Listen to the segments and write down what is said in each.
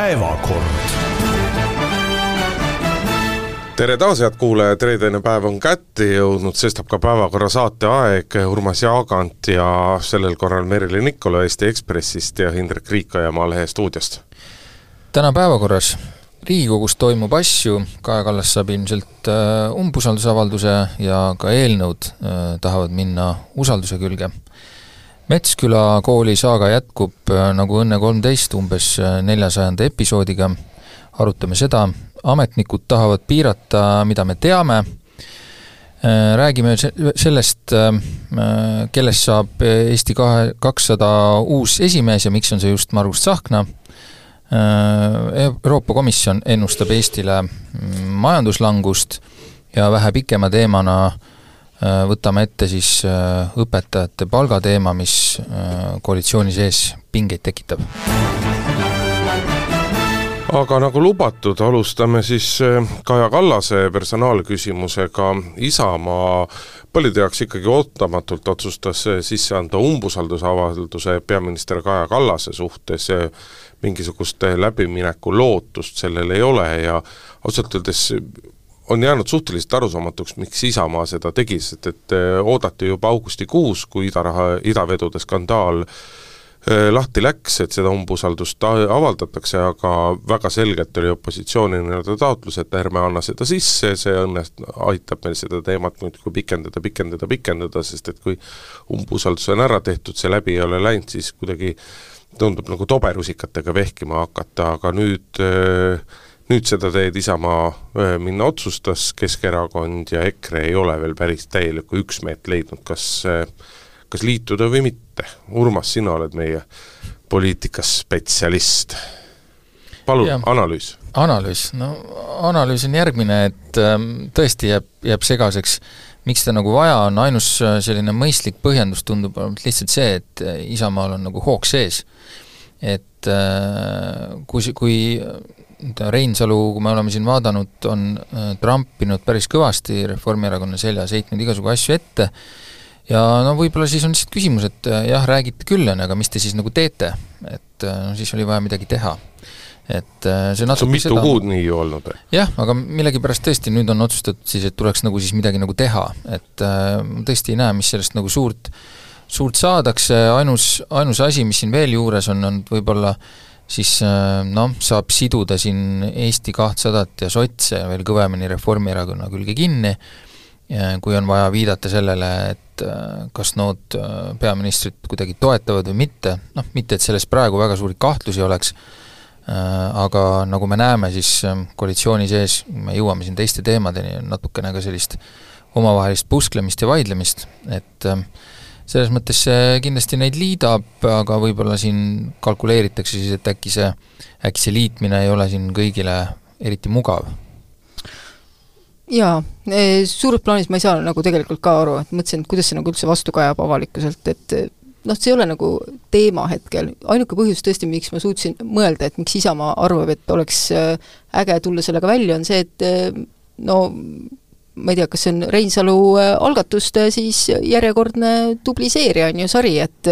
päevakord. Tere taas, head kuulajad, reedene päev on kätte jõudnud, sestap ka päevakorra saateaeg, Urmas Jaagant ja sellel korral Merilin Nikolo Eesti Ekspressist ja Hindrek Riikoja Maalehe stuudiost. täna päevakorras. Riigikogus toimub asju, Kaja Kallas saab ilmselt äh, umbusaldusavalduse ja ka eelnõud äh, tahavad minna usalduse külge. Metsküla kooli saaga jätkub äh, nagu Õnne kolmteist umbes äh, neljasajanda episoodiga, arutame seda, ametnikud tahavad piirata, mida me teame, äh, räägime sellest, äh, kellest saab Eesti kahe, kakssada uus esimees ja miks on see just Margus Tsahkna, äh, Euroopa Komisjon ennustab Eestile mm, majanduslangust ja vähe pikema teemana võtame ette siis õpetajate palgateema, mis koalitsiooni sees pingeid tekitab. Aga nagu lubatud, alustame siis Kaja Kallase personaalküsimusega, Isamaa paljude jaoks ikkagi ootamatult otsustas sisse anda umbusaldusavalduse peaminister Kaja Kallase suhtes, mingisugust läbimineku lootust sellel ei ole ja ausalt öeldes on jäänud suhteliselt arusaamatuks, miks Isamaa seda tegi, sest et eh, oodati juba augustikuus, kui idaraha, idavedude skandaal äh, Äh, lahti läks, et seda umbusaldust avaldatakse, aga väga selgelt oli opositsiooni nii-öelda taotlus, et ärme anna seda sisse, see õnnest-, aitab meil seda teemat muidugi pikendada, pikendada, pikendada, sest et kui umbusaldus on ära tehtud, see läbi ei ole läinud, siis kuidagi tundub nagu toberusikatega vehkima hakata, aga nüüd nüüd seda teed Isamaa minna otsustas, Keskerakond ja EKRE ei ole veel päris täielikku üksmeelt leidnud, kas kas liituda või mitte. Urmas, sina oled meie poliitikaspetsialist. palun, analüüs. analüüs, no analüüs on järgmine, et ähm, tõesti jääb, jääb segaseks, miks seda nagu vaja on, ainus äh, selline mõistlik põhjendus tundub olevat lihtsalt see, et äh, Isamaal on nagu hoog sees. et äh, kui, kui Reinsalu, kui me oleme siin vaadanud, on trampinud päris kõvasti Reformierakonna seljas, heitnud igasugu asju ette, ja no võib-olla siis on lihtsalt küsimus, et äh, jah, räägite küll, on aga mis te siis nagu teete, et äh, no siis oli vaja midagi teha. et äh, see natuke see on mitu seda, kuud nii ju olnud? Jah, aga millegipärast tõesti nüüd on otsustatud siis, et tuleks nagu siis midagi nagu teha, et äh, tõesti ei näe, mis sellest nagu suurt, suurt saadakse, ainus, ainus asi, mis siin veel juures on, on võib-olla siis noh, saab siduda siin Eesti kahtsadat ja sotse veel kõvemini Reformierakonna külge kinni, kui on vaja viidata sellele, et äh, kas nood äh, peaministrit kuidagi toetavad või mitte, noh, mitte et selles praegu väga suuri kahtlusi oleks, äh, aga nagu me näeme, siis koalitsiooni sees, me jõuame siin teiste teemadeni, natukene ka sellist omavahelist pusklemist ja vaidlemist, et selles mõttes see kindlasti neid liidab, aga võib-olla siin kalkuleeritakse siis, et äkki see, äkki see liitmine ei ole siin kõigile eriti mugav. Jaa, e, suures plaanis ma ei saa nagu tegelikult ka aru, et mõtlesin, et kuidas see nagu üldse vastu kajab avalikkuselt, et noh, see ei ole nagu teema hetkel, ainuke põhjus tõesti, miks ma suutsin mõelda, et miks Isamaa arvab, et oleks e, äge tulla sellega välja, on see, et e, no ma ei tea, kas see on Reinsalu algatuste siis järjekordne tubli seeria, on ju, sari, et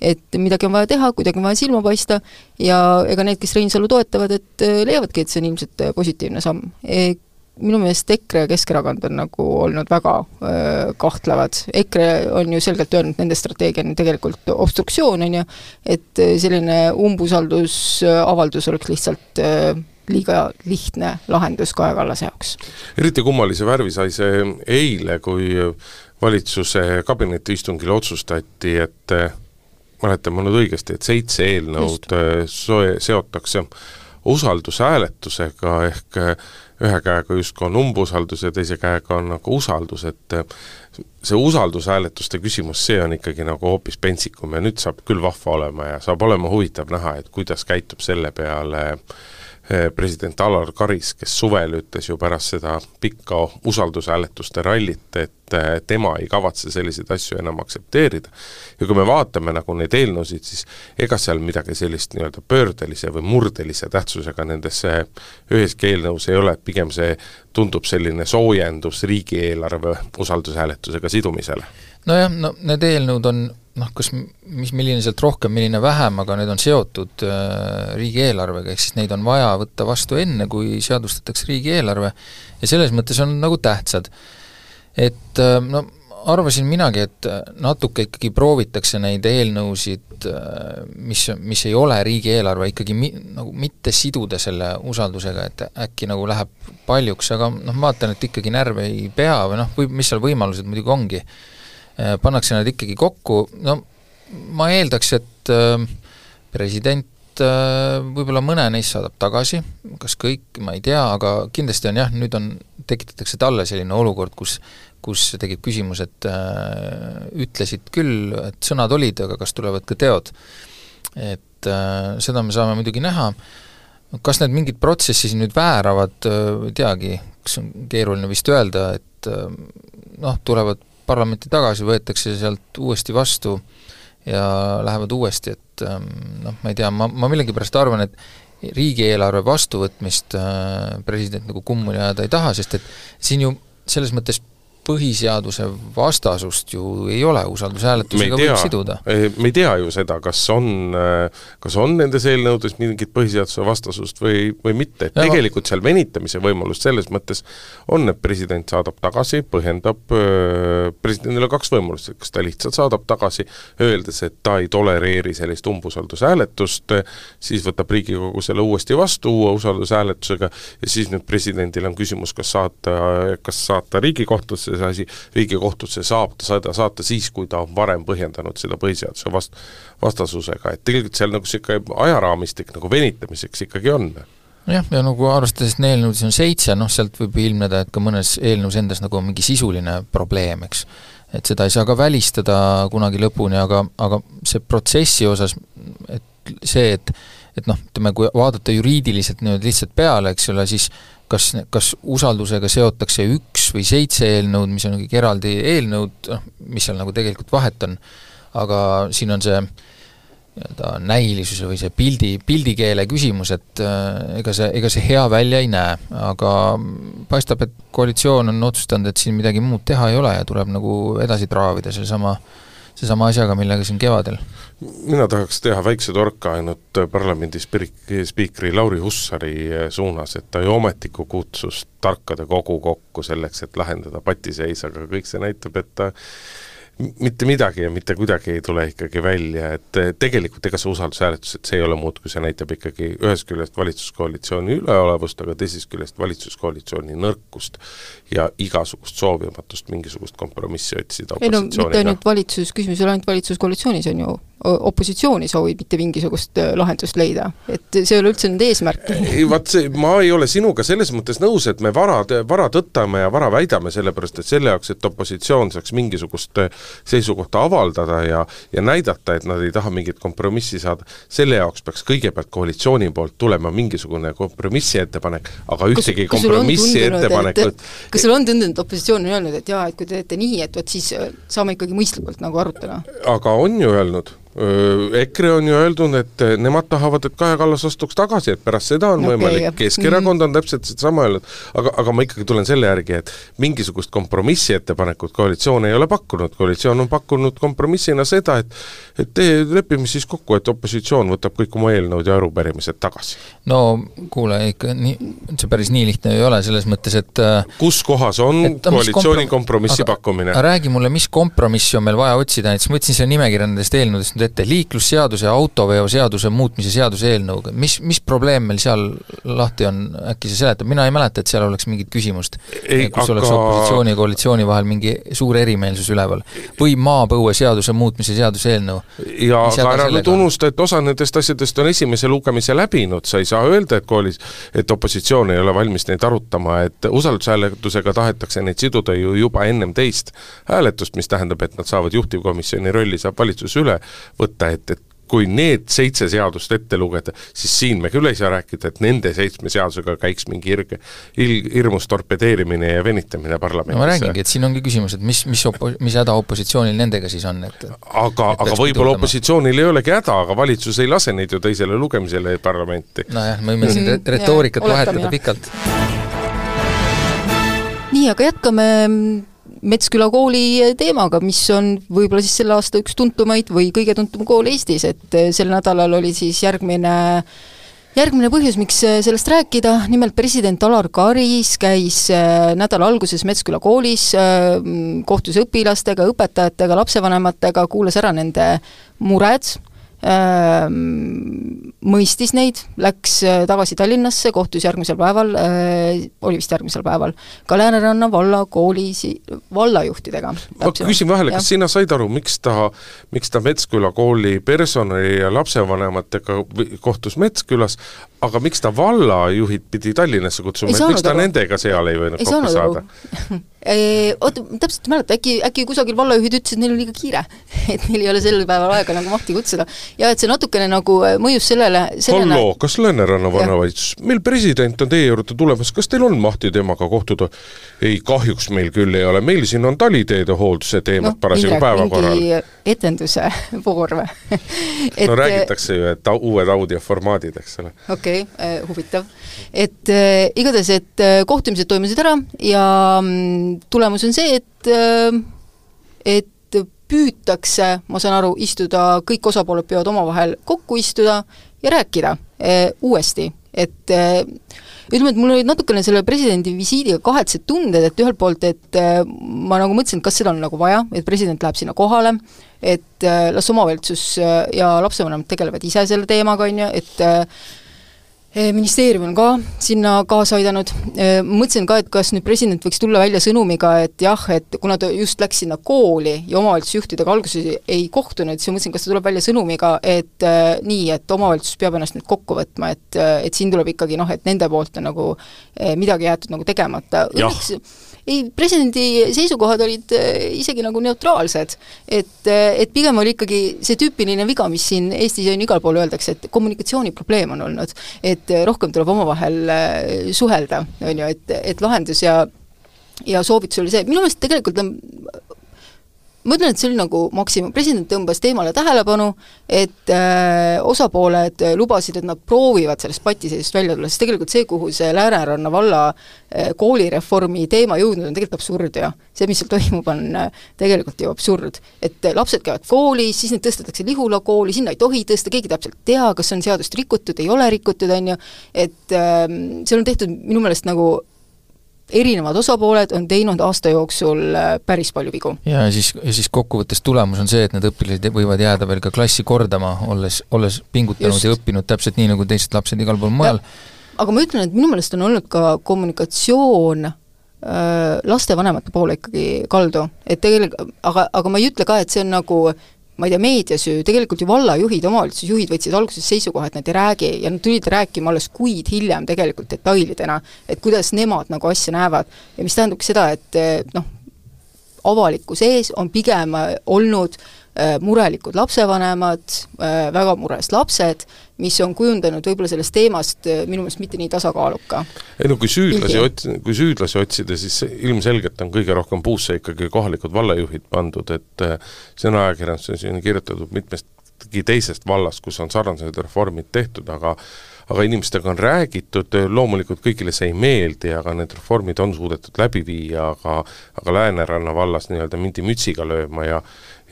et midagi on vaja teha, kuidagi on vaja silma paista ja ega need, kes Reinsalu toetavad, et leiavadki, et see on ilmselt positiivne samm. E minu meelest EKRE ja Keskerakond on nagu olnud väga öö, kahtlevad, EKRE on ju selgelt öelnud, nende strateegia on tegelikult obstruktsioon, on ju, et selline umbusaldusavaldus oleks lihtsalt öö, liiga lihtne lahendus Kaja Kallase jaoks. eriti kummalise värvi sai see eile, kui valitsuse kabinetiistungil otsustati, et mäletan ma nüüd õigesti, et seitse eelnõud soe, seotakse usaldushääletusega, ehk ühe käega justkui on umbusaldus ja teise käega on nagu usaldus, et see usaldushääletuste küsimus, see on ikkagi nagu hoopis pentsikum ja nüüd saab küll vahva olema ja saab olema huvitav näha, et kuidas käitub selle peale äh, Eh, president Alar Karis, kes suvel ütles ju pärast seda pikka usaldushääletuste rallit, et eh, tema ei kavatse selliseid asju enam aktsepteerida. ja kui me vaatame nagu neid eelnõusid, siis ega seal midagi sellist nii-öelda pöördelise või murdelise tähtsusega nendes üheski eelnõus ei ole, pigem see tundub selline soojendus riigieelarve usaldushääletusega sidumisele. nojah, no need eelnõud on noh, kas mis, milline sealt rohkem, milline vähem, aga need on seotud äh, riigieelarvega, ehk siis neid on vaja võtta vastu enne, kui seadustatakse riigieelarve ja selles mõttes on nagu tähtsad. et äh, no arvasin minagi, et natuke ikkagi proovitakse neid eelnõusid, äh, mis, mis ei ole riigieelarve, ikkagi mi-, nagu mitte siduda selle usaldusega, et äkki nagu läheb paljuks, aga noh, vaatan, et ikkagi närve ei pea või noh, või mis seal võimalused muidugi ongi pannakse nad ikkagi kokku, no ma eeldaks, et äh, president äh, võib-olla mõne neist saadab tagasi, kas kõik, ma ei tea, aga kindlasti on jah, nüüd on, tekitatakse talle selline olukord, kus kus tekib küsimus, et äh, ütlesid küll, et sõnad olid, aga kas tulevad ka teod. et äh, seda me saame muidugi näha, kas need mingid protsessi siin nüüd vääravad, ei teagi, kas on keeruline vist öelda, et äh, noh, tulevad parlamenti tagasi, võetakse sealt uuesti vastu ja lähevad uuesti, et ähm, noh, ma ei tea, ma, ma millegipärast arvan, et riigieelarve vastuvõtmist äh, president nagu kummuli ajada ei taha, sest et siin ju selles mõttes põhiseaduse vastasust ju ei ole, usaldushääletusega võib siduda. me ei tea ju seda, kas on, kas on nendes eelnõudes mingit põhiseaduse vastasust või, või mitte, et tegelikult seal venitamise võimalust selles mõttes on, et president saadab tagasi, põhjendab, presidendil on kaks võimalust, et kas ta lihtsalt saadab tagasi, öeldes, et ta ei tolereeri sellist umbusaldushääletust, siis võtab Riigikogu selle uuesti vastu uue usaldushääletusega ja siis nüüd presidendil on küsimus, kas saata, kas saata Riigikohtusse see asi Riigikohtusse saab ta seda saata siis, kui ta on varem põhjendanud seda põhiseaduse vast-, vastasusega, et tegelikult seal nagu niisugune ajaraamistik nagu venitamiseks ikkagi on jah, ja nagu arvestades, et neid eelnõusid on seitse, noh sealt võib ilmneda, et ka mõnes eelnõus endas nagu on mingi sisuline probleem, eks. et seda ei saa ka välistada kunagi lõpuni, aga, aga see protsessi osas, et see, et et noh, ütleme, kui vaadata juriidiliselt niimoodi lihtsalt peale, eks ole, siis kas, kas usaldusega seotakse üks või seitse eelnõud, mis on kõik eraldi eelnõud, noh, mis seal nagu tegelikult vahet on, aga siin on see nii-öelda näilisuse või see pildi, pildikeele küsimus, et äh, ega see, ega see hea välja ei näe, aga paistab, et koalitsioon on otsustanud, et siin midagi muud teha ei ole ja tuleb nagu edasi traavida sellesama äh, seesama asjaga, millega siin kevadel? mina tahaks teha väikse torka ainult parlamendi spiikri Lauri Hussari suunas, et ta ju ometigi kutsus tarkade kogu kokku selleks, et lahendada patiseis, aga kõik see näitab, et ta mitte midagi ja mitte kuidagi ei tule ikkagi välja, et tegelikult ega see usaldushääletus, et see ei ole muud, kui see näitab ikkagi ühest küljest valitsuskoalitsiooni üleolevust, aga teisest küljest valitsuskoalitsiooni nõrkust ja igasugust soovimatust mingisugust kompromissi otsida ei no mitte ainult valitsus, küsimus ei ole ainult valitsuskoalitsioonis, on ju, opositsiooni soovib mitte mingisugust äh, lahendust leida, et see ei ole üldse nende eesmärk. ei vaat see, ma ei ole sinuga selles mõttes nõus, et me vara, vara tõttame ja vara väidame, sellepärast et selle jaoks, et opositsioon saaks mingisugust äh, seisukohta avaldada ja ja näidata, et nad ei taha mingit kompromissi saada, selle jaoks peaks kõigepealt koalitsiooni poolt tulema mingisugune kompromissi ettepanek, aga ühtegi kas, kompromissi ettepanekut kas sul on tundunud, et opositsioon on öelnud, et jaa, et kui te teete nii, et vot siis äh, saame ikkagi mõistlikult nagu arutada? aga on ju öelnud EKRE on ju öeldud, et nemad tahavad, et Kaja Kallas astuks tagasi, et pärast seda on okay, võimalik, Keskerakond on täpselt sedasama öelnud, aga, aga ma ikkagi tulen selle järgi, et mingisugust kompromissi ettepanekut koalitsioon ei ole pakkunud, koalitsioon on pakkunud kompromissina seda, et et tee, lepime siis kokku, et opositsioon võtab kõik oma eelnõud ja arupärimised tagasi. no kuule, ikka nii, see päris nii lihtne ei ole, selles mõttes, et äh, kus kohas on et, koalitsiooni kompromissi aga, pakkumine? räägi mulle, mis kompromissi on meil vaja otsida, näiteks ma võtsin selle nimekirja nendest eelnõudest nüüd ette, liiklusseaduse ja autoveoseaduse muutmise seaduse eelnõuga, mis, mis probleem meil seal lahti on, äkki sa seletad, mina ei mäleta, et seal oleks mingit küsimust, kus aga... oleks opositsiooni ja koalitsiooni vahel mingi suur erimeelsus üleval. või maapõueseaduse muutmise seaduse eelnõu. ja aga ära nüüd unusta, et osa nendest asjadest on esimese lugemise läbinud, sa ei saa öelda, et koolis, et opositsioon ei ole valmis neid arutama, et usaldushääletusega tahetakse neid siduda ju juba ennem teist hääletust, mis tähendab, et nad saavad juhtivkomisjoni rolli, saab valitsus üle võtta, et, et kui need seitse seadust ette lugeda, siis siin me küll ei saa rääkida, et nende seitsme seadusega käiks mingi irge, il-, hirmus torpedeerimine ja venitamine parlamendis. no ma räägingi, et siin ongi küsimus, et mis, mis opo-, mis häda opositsioonil nendega siis on, et aga, aga võib-olla opositsioonil ei olegi häda, aga valitsus ei lase neid ju teisele lugemisele parlamenti. nojah, me võime siin mm, retoorikat jah, vahetada pikalt. nii, aga jätkame Metsküla kooli teemaga, mis on võib-olla siis selle aasta üks tuntumaid või kõige tuntum kool Eestis, et sel nädalal oli siis järgmine järgmine põhjus, miks sellest rääkida, nimelt president Alar Karis käis nädala alguses Metsküla koolis, kohtus õpilastega, õpetajatega, lapsevanematega, kuulas ära nende mured, mõistis neid, läks äh, tagasi Tallinnasse, kohtus järgmisel päeval, äh, oli vist järgmisel päeval, ka Lääneranna valla kooli si-, vallajuhtidega. ma küsin vahele, kas sina said aru, miks ta, miks ta Metsküla kooli personali ja lapsevanematega kohtus Metskülas, aga miks ta vallajuhid pidi Tallinnasse kutsuma, et miks ta aru. nendega seal ei võinud kokku saada? Oota, täpselt ei mäleta, äkki, äkki kusagil vallajuhid ütlesid, et neil on liiga kiire. et neil ei ole sel päeval aega nagu mahti kutsuda. ja et see natukene nagu äh, mõjus sellele, sellele halloo, kas Lääneranna vannavalitsus, meil president on teie juurde tulemas, kas teil on mahti temaga kohtuda? ei, kahjuks meil küll ei ole, meil siin on taliteede hoolduse teemad no, parasjagu päevakorral. etenduse voor või no räägitakse ju, et uued audioformaadid, eks ole. Okei okay,, äh, huvitav. et äh, igatahes, et äh, kohtumised toimusid ära ja mm, tulemus on see, et, äh, et püütakse, ma saan aru, istuda, kõik osapooled peavad omavahel kokku istuda ja rääkida eh, uuesti, et eh, ütleme, et mul olid natukene selle presidendi visiidiga kahetsed tunded, et ühelt poolt, et eh, ma nagu mõtlesin, et kas seda on nagu vaja, et president läheb sinna kohale, et las omavalitsus ja lapsevanemad tegelevad ise selle teemaga, on ju, et Eh, ministeerium on ka sinna kaasa aidanud, eh, mõtlesin ka, et kas nüüd president võiks tulla välja sõnumiga, et jah, et kuna ta just läks sinna kooli ja omavalitsusjuhtidega alguses ei kohtunud, siis mõtlesin, kas ta tuleb välja sõnumiga, et äh, nii, et omavalitsus peab ennast nüüd kokku võtma, et, et siin tuleb ikkagi noh, et nende poolt on nagu midagi jäetud nagu tegemata. õnneks ei, presidendi seisukohad olid äh, isegi nagu neutraalsed. et, äh, et pigem oli ikkagi see tüüpiline viga, mis siin Eestis on igal pool öeldakse, et kommunikatsiooniprobleem on olnud. et äh, rohkem tuleb omavahel suhelda, on ju, et, et lahendus ja ja soovitus oli see, minu meelest tegelikult on ma ütlen, et see oli nagu maksimum, president tõmbas teemale tähelepanu, et äh, osapooled lubasid, et nad proovivad sellest patiseisust välja tulla, sest tegelikult see, kuhu see Lääneranna valla äh, koolireformi teema jõudnud, on tegelikult absurd ju. see, mis seal toimub, on äh, tegelikult ju absurd. et äh, lapsed käivad koolis, siis neid tõstetakse Lihula kooli, sinna ei tohi tõsta, keegi täpselt ei tea, kas on seadust rikutud, ei ole rikutud, on ju, et äh, seal on tehtud minu meelest nagu erinevad osapooled on teinud aasta jooksul äh, päris palju vigu. ja siis, ja siis kokkuvõttes tulemus on see, et need õpilased võivad jääda veel ka klassi kordama, olles, olles pingutanud Just. ja õppinud täpselt nii, nagu teised lapsed igal pool mujal. aga ma ütlen, et minu meelest on olnud ka kommunikatsioon äh, lastevanemate poole ikkagi kaldu, et tegelikult, aga, aga ma ei ütle ka, et see on nagu ma ei tea, meedias ju tegelikult ju vallajuhid, omavalitsusjuhid võtsid alguses seisukoha, et nad ei räägi ja nad tulid rääkima alles kuid hiljem tegelikult detailidena, et kuidas nemad nagu asja näevad. ja mis tähendabki seda, et noh, avalikkuse ees on pigem olnud Äh, murelikud lapsevanemad, äh, väga mures lapsed, mis on kujundanud võib-olla sellest teemast äh, minu meelest mitte nii tasakaaluka. ei no kui süüdlasi ots-, kui süüdlasi otsida, siis ilmselgelt on kõige rohkem puusse ikkagi kohalikud vallajuhid pandud, et see on ajakirjanduses on kirjutatud mitmestki teisest vallast, kus on sarnased reformid tehtud, aga aga inimestega on räägitud, loomulikult kõigile see ei meeldi, aga need reformid on suudetud läbi viia, aga aga Lääneranna vallas nii-öelda mindi mütsiga lööma ja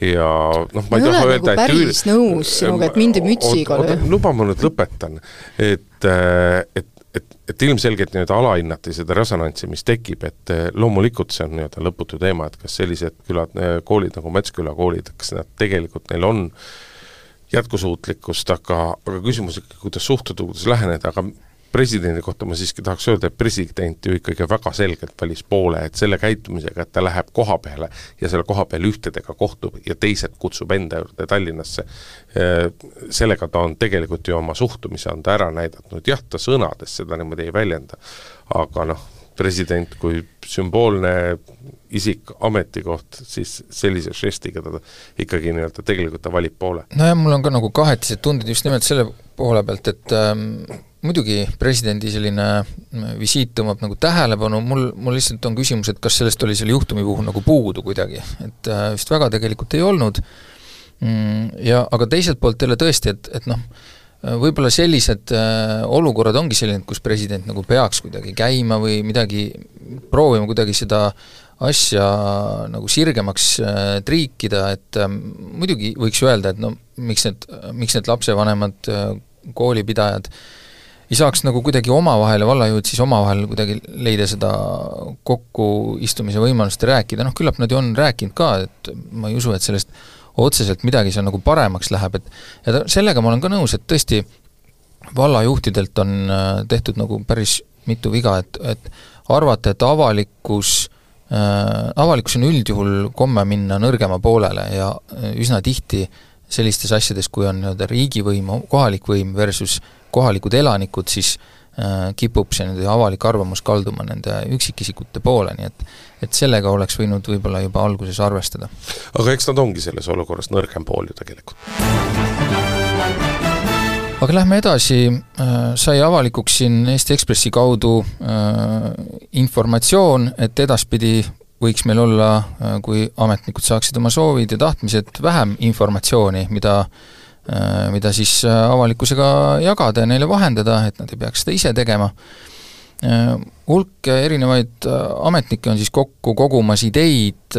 ja noh, ma ei taha öelda, nagu et päris üür... nõus sinuga, et mindi mütsiga lööma. luba ma nüüd lõpetan, et, äh, et et, et ilmselgelt nii-öelda alahinnati seda resonantsi, mis tekib, et äh, loomulikult see on nii-öelda lõputu teema, et kas sellised külad, äh, koolid nagu Metsküla koolid, kas nad tegelikult, neil on jätkusuutlikkust, aga, aga küsimus ikkagi, kuidas suhtuda, kuidas läheneda, aga presidendi kohta ma siiski tahaks öelda, et president ju ikkagi väga selgelt valis poole, et selle käitumisega, et ta läheb koha peale ja selle koha peal ühtedega kohtub ja teised kutsub enda juurde Tallinnasse, eh, sellega ta on tegelikult ju oma suhtumise on ta ära näidanud, jah, ta sõnades seda niimoodi ei väljenda, aga noh, president kui sümboolne isik, ametikoht, siis sellise žestiga ta ikkagi nii-öelda tegelikult ta valib poole. nojah, mul on ka nagu kahetised tunded just nimelt selle poole pealt, et ähm, muidugi presidendi selline mm, visiit tõmbab nagu tähelepanu, mul, mul lihtsalt on küsimus, et kas sellest oli selle juhtumi puhul nagu puudu kuidagi, et äh, vist väga tegelikult ei olnud. Mm,, ja aga teiselt poolt jälle tõesti, et, et noh, võib-olla sellised äh, olukorrad ongi sellised, kus president nagu peaks kuidagi käima või midagi, proovima kuidagi seda asja nagu sirgemaks äh, triikida, et äh, muidugi võiks ju öelda, et no miks need, miks need lapsevanemad, äh, koolipidajad ei saaks nagu kuidagi omavahel ja vallajuhid siis omavahel kuidagi leida seda kokkuistumise võimalust ja rääkida, noh küllap nad ju on rääkinud ka, et ma ei usu, et sellest otseselt midagi seal nagu paremaks läheb, et ja sellega ma olen ka nõus, et tõesti vallajuhtidelt on tehtud nagu päris mitu viga, et, et arvata, et avalikkus Äh, avalikkusel on üldjuhul komme minna nõrgema poolele ja äh, üsna tihti sellistes asjades, kui on nii-öelda riigivõim, kohalik võim versus kohalikud elanikud, siis äh, kipub see nii-öelda avalik arvamus kalduma nende üksikisikute poole, nii et et sellega oleks võinud võib-olla juba alguses arvestada. aga eks nad ongi selles olukorras nõrgem pool ju tegelikult aga lähme edasi, äh, sai avalikuks siin Eesti Ekspressi kaudu äh, informatsioon, et edaspidi võiks meil olla, äh, kui ametnikud saaksid oma soovid ja tahtmised, vähem informatsiooni, mida mida siis avalikkusega jagada ja neile vahendada, et nad ei peaks seda ise tegema. Hulk erinevaid ametnikke on siis kokku kogumas ideid,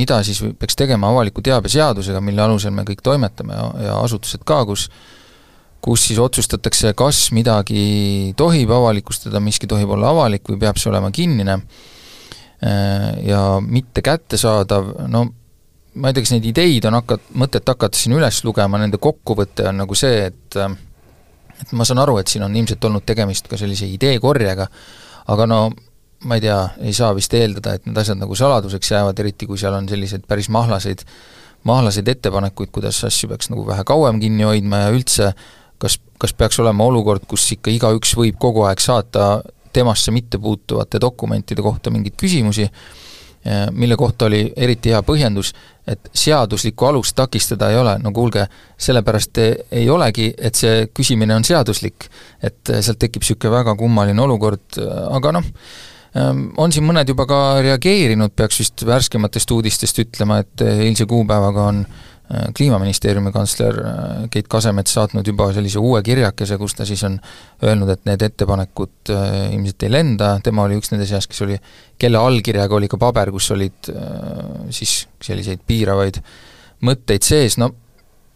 mida siis peaks tegema avaliku teabe seadusega, mille alusel me kõik toimetame ja, ja asutused ka, kus kus siis otsustatakse, kas midagi tohib avalikustada, miski tohib olla avalik või peab see olema kinnine äh, ja mitte kättesaadav, no ma ei tea, kas neid ideid on hakat-, mõtet hakata siin üles lugema, nende kokkuvõte on nagu see, et et ma saan aru, et siin on ilmselt olnud tegemist ka sellise ideekorjega, aga no ma ei tea, ei saa vist eeldada, et need asjad nagu saladuseks jäävad, eriti kui seal on selliseid päris mahlaseid, mahlaseid ettepanekuid, kuidas asju peaks nagu vähe kauem kinni hoidma ja üldse kas, kas peaks olema olukord, kus ikka igaüks võib kogu aeg saata temasse mittepuutuvate dokumentide kohta mingeid küsimusi, mille kohta oli eriti hea põhjendus, et seaduslikku alust takistada ei ole, no kuulge, sellepärast ei olegi, et see küsimine on seaduslik. et sealt tekib niisugune väga kummaline olukord, aga noh, ehm, on siin mõned juba ka reageerinud, peaks vist värskematest uudistest ütlema, et eilse kuupäevaga on Äh, kliimaministeeriumi kantsler äh, Keit Kasemets saatnud juba sellise uue kirjakese, kus ta siis on öelnud, et need ettepanekud äh, ilmselt ei lenda, tema oli üks nende seas, kes oli, kelle allkirjaga oli ka paber, kus olid siis selliseid piiravaid mõtteid sees, no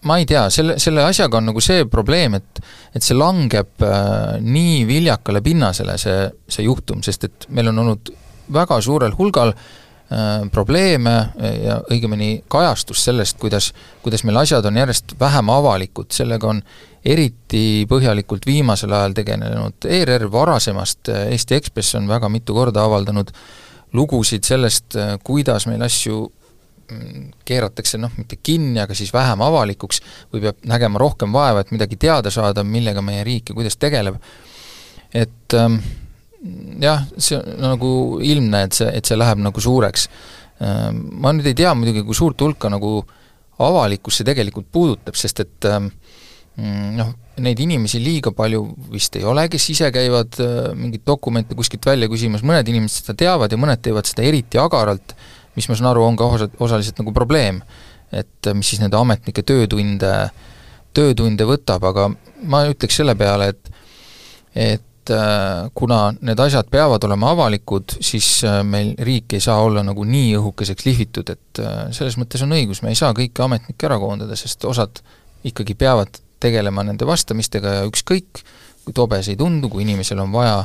ma ei tea, selle, selle asjaga on nagu see probleem, et et see langeb äh, nii viljakale pinnasele, see, see juhtum, sest et meil on olnud väga suurel hulgal äh, Äh, probleeme ja õigemini kajastus sellest, kuidas, kuidas meil asjad on järjest vähem avalikud, sellega on eriti põhjalikult viimasel ajal tegelenud ERR, varasemast äh, Eesti Ekspress on väga mitu korda avaldanud lugusid sellest, äh, kuidas meil asju mm, keeratakse noh, mitte kinni, aga siis vähem avalikuks või peab nägema rohkem vaeva, et midagi teada saada, millega meie riik ja kuidas tegeleb. et ähm, jah, see on nagu ilmne, et see, et see läheb nagu suureks. Ehm, ma nüüd ei tea muidugi, kui suurt hulka nagu avalikkus see tegelikult puudutab, sest et ehm, noh, neid inimesi liiga palju vist ei ole, kes ise käivad äh, mingeid dokumente kuskilt välja küsimas, mõned inimesed seda teavad ja mõned teevad seda eriti agaralt, mis ma saan aru, on ka osa, osaliselt nagu probleem. et mis siis nende ametnike töötunde, töötunde võtab, aga ma ütleks selle peale, et et et äh, kuna need asjad peavad olema avalikud, siis äh, meil riik ei saa olla nagu nii õhukeseks lihvitud, et äh, selles mõttes on õigus, me ei saa kõiki ametnikke ära koondada, sest osad ikkagi peavad tegelema nende vastamistega ja ükskõik, kui tobe see ei tundu, kui inimesel on vaja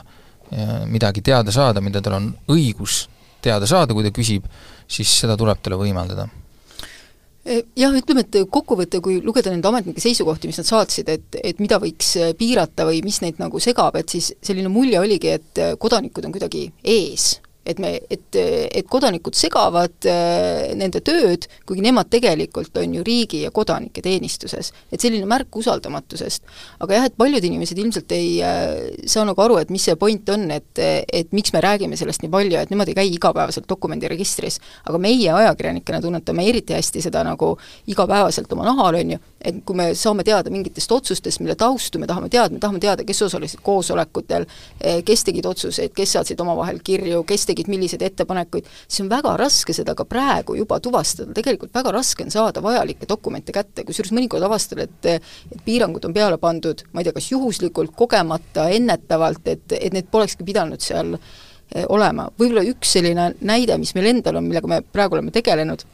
midagi teada saada, mida tal on õigus teada saada, kui ta küsib, siis seda tuleb talle võimaldada jah, ütleme, et kokkuvõte, kui lugeda nende ametnike seisukohti, mis nad saatsid, et, et mida võiks eh, piirata või mis neid nagu segab, et siis selline mulje oligi, et eh, kodanikud on kuidagi ees et me, et, et kodanikud segavad äh, nende tööd, kuigi nemad tegelikult on ju riigi ja kodanike teenistuses. et selline märk usaldamatusest. aga jah, et paljud inimesed ilmselt ei äh, saa nagu aru, et mis see point on, et, et miks me räägime sellest nii palju, et nemad ei käi igapäevaselt dokumendiregistris. aga meie ajakirjanikena tunnetame eriti hästi seda nagu igapäevaselt oma nahal, on ju, et kui me saame teada mingitest otsustest, mille taustu me tahame teada, me tahame teada, kes osalesid koosolekutel, kes tegid otsuseid, kes saatsid omavahel kirju, kes tegid milliseid ettepanekuid, siis on väga raske seda ka praegu juba tuvastada, tegelikult väga raske on saada vajalikke dokumente kätte, kusjuures mõnikord avastad, et et piirangud on peale pandud, ma ei tea, kas juhuslikult, kogemata, ennetavalt, et, et need polekski pidanud seal olema. võib-olla üks selline näide, mis meil endal on, millega me praegu oleme tegelenud,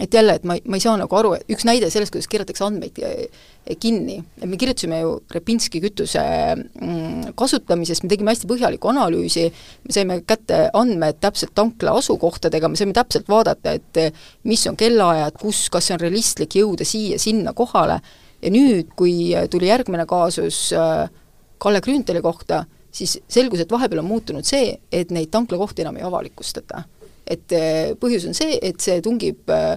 et jälle, et ma ma ei saa nagu aru, et üks näide sellest, kuidas keeratakse andmeid eh, kinni, et me kirjutasime ju Repinski kütuse mm, kasutamisest, me tegime hästi põhjaliku analüüsi, me saime kätte andmed täpselt tankla asukohtadega, me saime täpselt vaadata, et eh, mis on kellaajad, kus, kas on realistlik jõuda siia-sinna kohale, ja nüüd, kui tuli järgmine kaasus Kalle Grünthali kohta, siis selgus, et vahepeal on muutunud see, et neid tanklakohti enam ei avalikustata et äh, põhjus on see, et see tungib äh,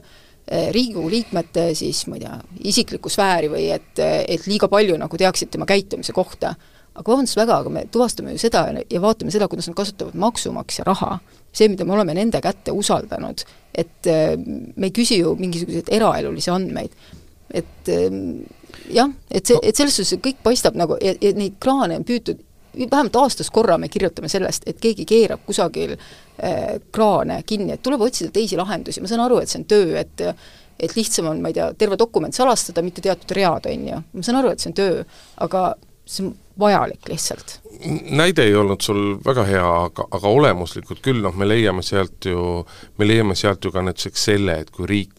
Riigikogu liikmete siis ma ei tea, isiklikku sfääri või et, et liiga palju nagu teaksid tema käitumise kohta. aga vabandust väga, aga me tuvastame ju seda ja vaatame seda, kuidas nad kasutavad maksumaksja raha. see, mida me oleme nende kätte usaldanud, et me ei küsi ju mingisuguseid eraelulisi andmeid, et jah, et see, et selles suhtes kõik paistab nagu, ja, ja neid kraane on püütud vähemalt aastas korra me kirjutame sellest, et keegi keerab kusagil äh, kraane kinni, et tuleb otsida teisi lahendusi, ma saan aru, et see on töö, et et lihtsam on, ma ei tea, terve dokument salastada, mitte teatud read, on ju, ma saan aru, et see on töö, aga see on vajalik lihtsalt. näide ei olnud sul väga hea, aga, aga olemuslikult küll, noh, me leiame sealt ju, me leiame sealt ju ka näiteks selle, et kui riik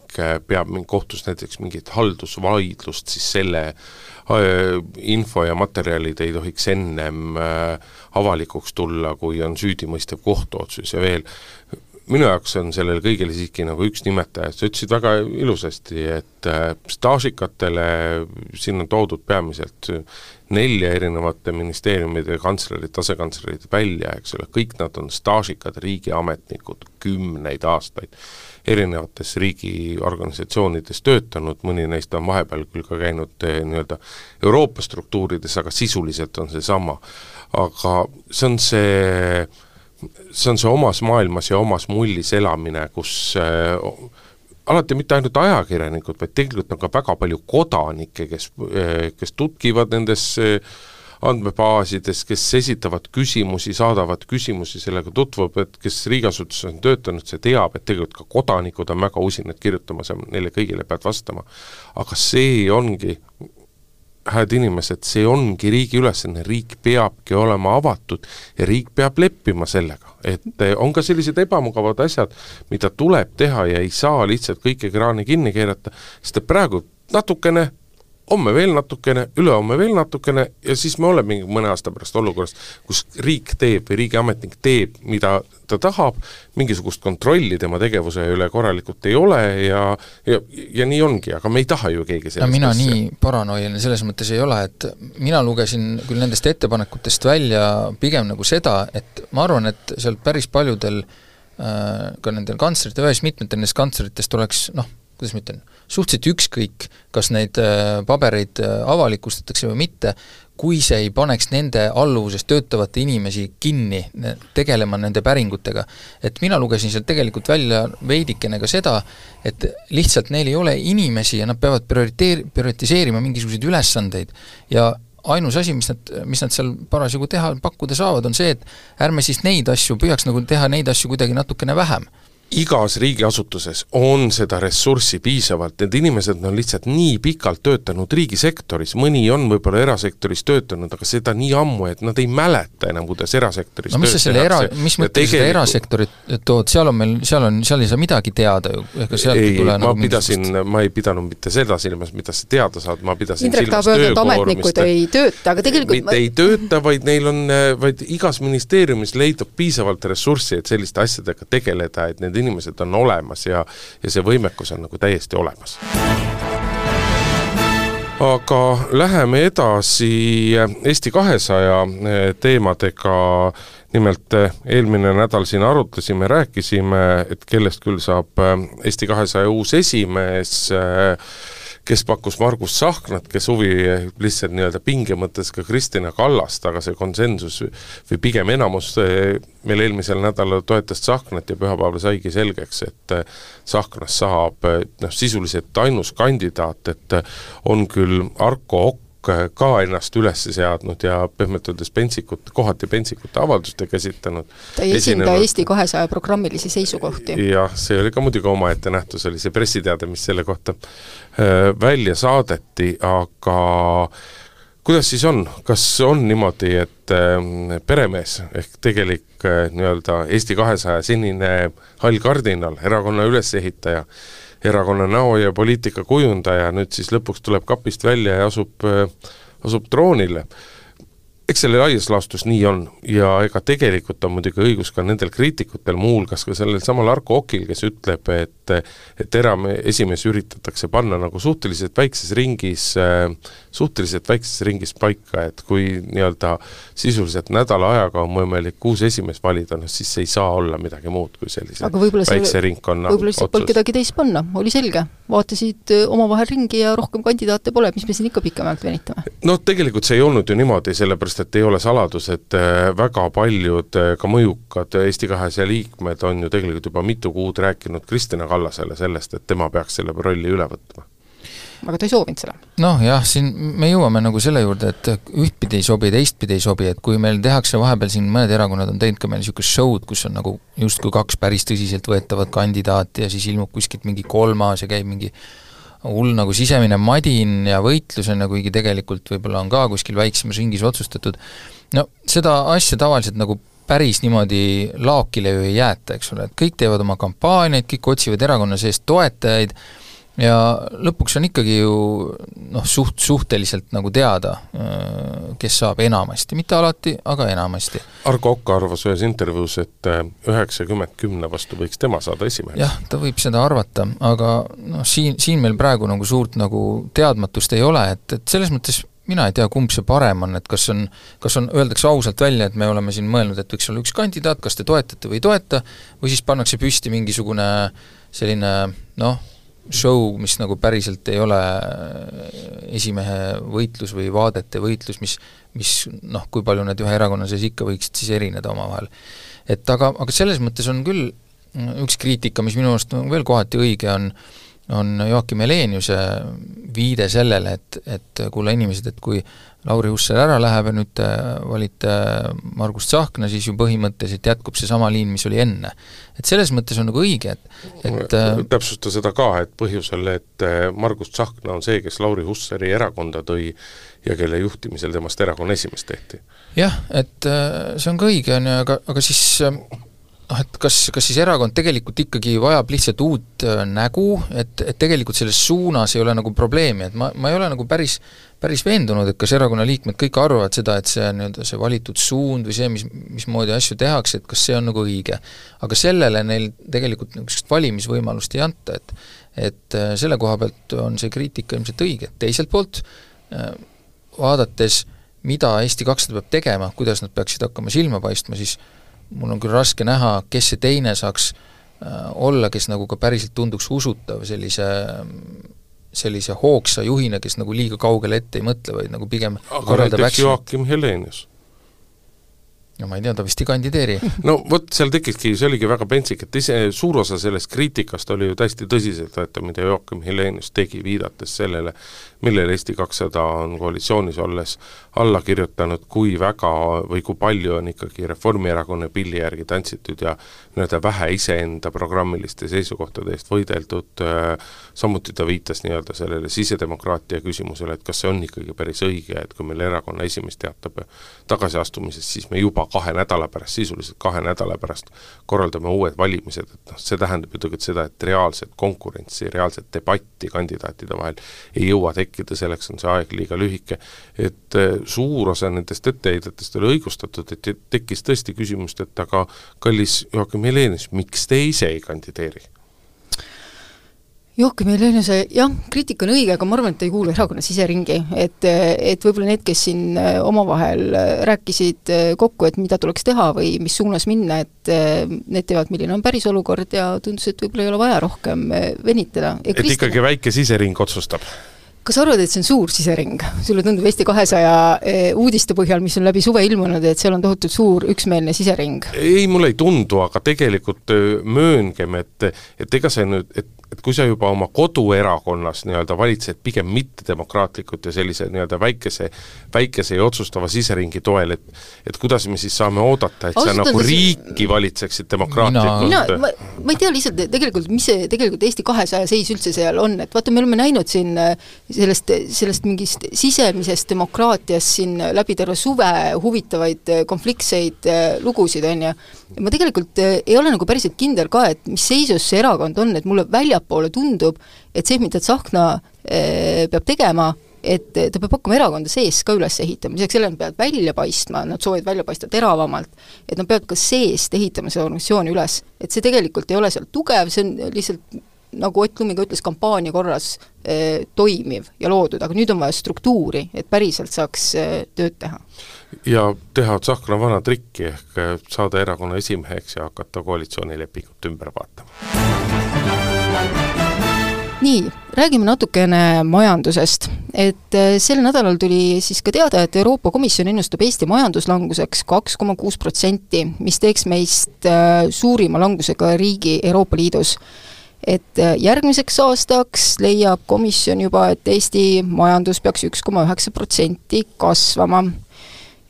peab kohtus näiteks mingit haldusvaidlust, siis selle äh, Äh, info ja materjalid ei tohiks ennem äh, avalikuks tulla, kui on süüdimõistev kohtuotsus ja veel minu jaoks on sellel kõigil siiski nagu üks nimetaja, sa ütlesid väga ilusasti, et äh, staažikatele siin on toodud peamiselt nelja erinevate ministeeriumide kantslerit, asekantslerit välja, eks ole, kõik nad on staažikad riigiametnikud kümneid aastaid erinevates riigiorganisatsioonides töötanud, mõni neist on vahepeal küll ka käinud eh, nii-öelda Euroopa struktuurides, aga sisuliselt on seesama. aga see on see, see on see omas maailmas ja omas mullis elamine, kus äh, alati mitte ainult ajakirjanikud, vaid tegelikult on ka väga palju kodanikke, kes, eh, kes tutkivad nendes äh, andmebaasides, kes esitavad küsimusi, saadavad küsimusi, sellega tutvub, et kes riigiasutuses on töötanud, see teab, et tegelikult ka kodanikud on väga usinad kirjutama, sa neile kõigile pead vastama. aga see ongi, hääd inimesed, see ongi riigi ülesanne, riik peabki olema avatud ja riik peab leppima sellega, et on ka sellised ebamugavad asjad, mida tuleb teha ja ei saa lihtsalt kõiki kraane kinni keerata, sest et praegu natukene homme veel natukene, ülehomme veel natukene ja siis me olemegi mõne aasta pärast olukorras, kus riik teeb või riigiametnik teeb, mida ta tahab, mingisugust kontrolli tema tegevuse üle korralikult ei ole ja ja, ja nii ongi, aga me ei taha ju keegi sellist no mina asja. nii paranoiline selles mõttes ei ole, et mina lugesin küll nendest ettepanekutest välja pigem nagu seda, et ma arvan, et sealt päris paljudel äh, ka nendel kantsleritel, ühes mitmetel nendest kantsleritest oleks noh, kuidas ma ütlen, suhteliselt ükskõik, kas neid äh, pabereid äh, avalikustatakse või mitte, kui see ei paneks nende alluvuses töötavate inimesi kinni tegelema nende päringutega. et mina lugesin sealt tegelikult välja veidikene ka seda, et lihtsalt neil ei ole inimesi ja nad peavad prioriteer-, prioritiseerima mingisuguseid ülesandeid ja ainus asi, mis nad, mis nad seal parasjagu teha, pakkuda saavad, on see, et ärme siis neid asju, püüaks nagu teha neid asju kuidagi natukene vähem igas riigiasutuses on seda ressurssi piisavalt, need inimesed on lihtsalt nii pikalt töötanud riigisektoris, mõni on võib-olla erasektoris töötanud, aga seda nii ammu, et nad ei mäleta enam, kuidas erasektoris no mis sa selle era, mis mõttes seda erasektorit tood, seal on meil, seal on, seal ei saa midagi teada ju, ega sealt ei tule ma nagu pidasin, ma ei pidanud mitte seda silmas, mida sa teada saad, ma pidasin Indrek silmas töökoormist. ei tööta, aga tegelikult mitte ma... ei tööta, vaid neil on, vaid igas ministeeriumis leidub piisavalt ressurssi, et selliste asjadega tegeleda, et need inimesed on olemas ja, ja see võimekus on nagu täiesti olemas. Aga läheme edasi Eesti kahesaja eh, teemadega, nimelt eh, eelmine nädal siin arutasime, rääkisime, et kellest küll saab eh, Eesti kahesaja uus esimees kes pakkus Margus Tsahknat, kes huvi lihtsalt nii-öelda pinge mõttes ka Kristina Kallast, aga see konsensus või pigem enamus eh, meil eelmisel nädalal toetas Tsahknat ja pühapäeval saigi selgeks, et eh, Tsahknast saab eh, noh, sisuliselt ainus kandidaat, et on küll Arko Okk, ka ennast üles seadnud ja pehmelt öeldes pentsikut, kohati pentsikute avaldustega esitanud. ta ei esinda Eesti kahesaja programmilisi seisukohti. jah, see oli ka muidugi omaette nähtus, oli see pressiteade, mis selle kohta äh, välja saadeti, aga kuidas siis on, kas on niimoodi, et äh, peremees ehk tegelik äh, nii-öelda Eesti kahesaja senine hall kardinal, erakonna ülesehitaja, erakonna näo ja poliitika kujundaja, nüüd siis lõpuks tuleb kapist välja ja asub äh,, asub troonile eks selle laias laastus nii on. Ja ega tegelikult on muidugi õigus ka nendel kriitikutel, muuhulgas ka sellel samal Arko Okil, kes ütleb, et et eraesimees üritatakse panna nagu suhteliselt väikses ringis, suhteliselt väikses ringis paika, et kui nii-öelda sisuliselt nädala ajaga on võimalik uus esimees valida, noh siis ei saa olla midagi muud kui sellise väikse ringkonna võib-olla lihtsalt polnud kedagi teist panna, oli selge, vaatasid omavahel ringi ja rohkem kandidaate pole, mis me siin ikka pikemalt venitame? no tegelikult see ei olnud ju niimoodi, sellepärast et ei ole saladus, et äh, väga paljud äh, ka mõjukad Eesti kahesaja liikmed on ju tegelikult juba mitu kuud rääkinud Kristina Kallasele sellest, et tema peaks selle rolli üle võtma aga ta ei soovinud seda. noh jah, siin me jõuame nagu selle juurde, et ühtpidi ei sobi, teistpidi ei sobi, et kui meil tehakse vahepeal siin, mõned erakonnad on teinud ka meil niisugust show'd, kus on nagu justkui kaks päris tõsiseltvõetavat kandidaati ja siis ilmub kuskilt mingi kolmas ja käib mingi hull nagu sisemine madin ja võitlus on ja kuigi tegelikult võib-olla on ka kuskil väiksemas ringis otsustatud, no seda asja tavaliselt nagu päris niimoodi laokile ju ei jäeta, eks ole, et kõik teevad oma kampaaniaid, kõik otsivad erakonna seest toetajaid, ja lõpuks on ikkagi ju noh, suht, suhteliselt nagu teada, äh, kes saab enamasti, mitte alati, aga enamasti. Argo Okk arvas ühes intervjuus, et äh, üheksakümmend kümne vastu võiks tema saada esimeheks. jah, ta võib seda arvata, aga noh, siin, siin meil praegu nagu suurt nagu teadmatust ei ole, et, et selles mõttes mina ei tea, kumb see parem on, et kas on, kas on, öeldakse ausalt välja, et me oleme siin mõelnud, et võiks olla üks kandidaat, kas te toetate või ei toeta, või siis pannakse püsti mingisugune selline noh, show, mis nagu päriselt ei ole esimehe võitlus või vaadete võitlus, mis mis noh, kui palju need ühe erakonna sees ikka võiksid siis erineda omavahel. et aga, aga selles mõttes on küll üks kriitika, mis minu arust on veel kohati õige, on on Joakim Heleniuse viide sellele, et, et kuule inimesed, et kui Lauri Hussar ära läheb ja nüüd te valite Margus Tsahkna, siis ju põhimõtteliselt jätkub seesama liin, mis oli enne. et selles mõttes on nagu õige, et, et äh, täpsusta seda ka, et põhjusel, et äh, Margus Tsahkna on see, kes Lauri Hussari erakonda tõi ja kelle juhtimisel temast erakonna esimees tehti. jah, et äh, see on ka õige, on ju, aga, aga siis noh, et kas, kas siis erakond tegelikult ikkagi vajab lihtsalt uut äh, nägu, et, et tegelikult selles suunas ei ole nagu probleemi, et ma, ma ei ole nagu päris, päris veendunud, et kas erakonna liikmed kõik arvavad seda, et see nii-öelda see valitud suund või see, mis, mismoodi asju tehakse, et kas see on nagu õige. aga sellele neil tegelikult niisugust valimisvõimalust ei anta, et et äh, selle koha pealt on see kriitika ilmselt õige, teiselt poolt äh, vaadates, mida Eesti kakssada peab tegema, kuidas nad peaksid hakkama silma paistma, siis mul on küll raske näha, kes see teine saaks äh, olla, kes nagu ka päriselt tunduks usutav sellise sellise hoogsa juhina, kes nagu liiga kaugele ette ei mõtle, vaid nagu pigem aga näiteks Joakim Helenius no ma ei tea, ta vist ei kandideeri. No vot, seal tekkiski, see oligi väga pentsik, et ise suur osa sellest kriitikast oli ju täiesti tõsiseltvõetav, mida Joakim Helenius tegi, viidates sellele, millele Eesti kakssada on koalitsioonis olles alla kirjutanud, kui väga või kui palju on ikkagi Reformierakonna pilli järgi tantsitud ja nii-öelda vähe iseenda programmiliste seisukohtade eest võideldud, samuti ta viitas nii-öelda sellele sisedemokraatia küsimusele, et kas see on ikkagi päris õige, et kui meil erakonna esimees teatab tagasiastumisest, siis me juba kahe nädala pärast, sisuliselt kahe nädala pärast korraldame uued valimised, et noh, see tähendab ju tegelikult seda, et reaalset konkurentsi, reaalset debatti kandidaatide vahel ei jõua tekkida, selleks on see aeg liiga lühike. et eh, suur osa nendest etteheidetest oli õigustatud, et tekkis tõesti küsimust, et aga kallis Joakim Helenis, miks te ise ei kandideeri? Joakim Heleniuse jah, kriitika on õige, aga ma arvan, et ta ei kuulu erakonna siseringi, et et võib-olla need, kes siin äh, omavahel äh, rääkisid kokku, et mida tuleks teha või mis suunas minna, et need teavad, milline on päris olukord ja tundus, et võib-olla ei ole vaja rohkem venitada. et Kristina... ikkagi väike sisering otsustab? Kas sa arvad, et see on suur sisering? sulle tundub Eesti kahesaja uudiste põhjal, mis on läbi suve ilmunud, et seal on tohutult suur üksmeelne sisering? ei, mulle ei tundu, aga tegelikult mööngem, et et ega see nüüd, et et kui sa juba oma koduerakonnas nii-öelda valitsed pigem mittedemokraatlikult ja sellise nii-öelda väikese, väikese ja otsustava siseringi toel, et et kuidas me siis saame oodata, et Ausalt sa nagu riikki valitseksid demokraatlikult? mina, ma, ma ei tea lihtsalt tegelikult, mis see tegelikult Eesti kahesaja seis üldse seal on, et vaata, me oleme näinud siin äh, sellest, sellest mingist sisemisest demokraatiast siin läbi terve suve huvitavaid äh, konfliktseid äh, lugusid, on ju, ma tegelikult ei ole nagu päriselt kindel ka, et mis seisus see erakond on, et mulle väljapoole tundub, et see, mida Tsahkna peab tegema, et ta peab hakkama erakonda sees ka üles ehitama, lisaks sellele nad peavad välja paistma, nad soovivad välja paista teravamalt, et nad peavad ka seest ehitama seda organisatsiooni üles. et see tegelikult ei ole seal tugev, see on lihtsalt nagu Ott Lumi ka ütles, kampaania korras eh, toimiv ja loodud, aga nüüd on vaja struktuuri, et päriselt saaks eh, tööd teha. ja teha Tsahkna vana trikki, ehk saada erakonna esimeheks ja hakata koalitsioonilepingut ümber vaatama nii, räägime natukene majandusest. et äh, sel nädalal tuli siis ka teada, et Euroopa Komisjon ennustab Eesti majanduslanguseks kaks koma kuus protsenti, mis teeks meist äh, suurima langusega riigi Euroopa Liidus. et äh, järgmiseks aastaks leiab komisjon juba, et Eesti majandus peaks üks koma üheksa protsenti kasvama.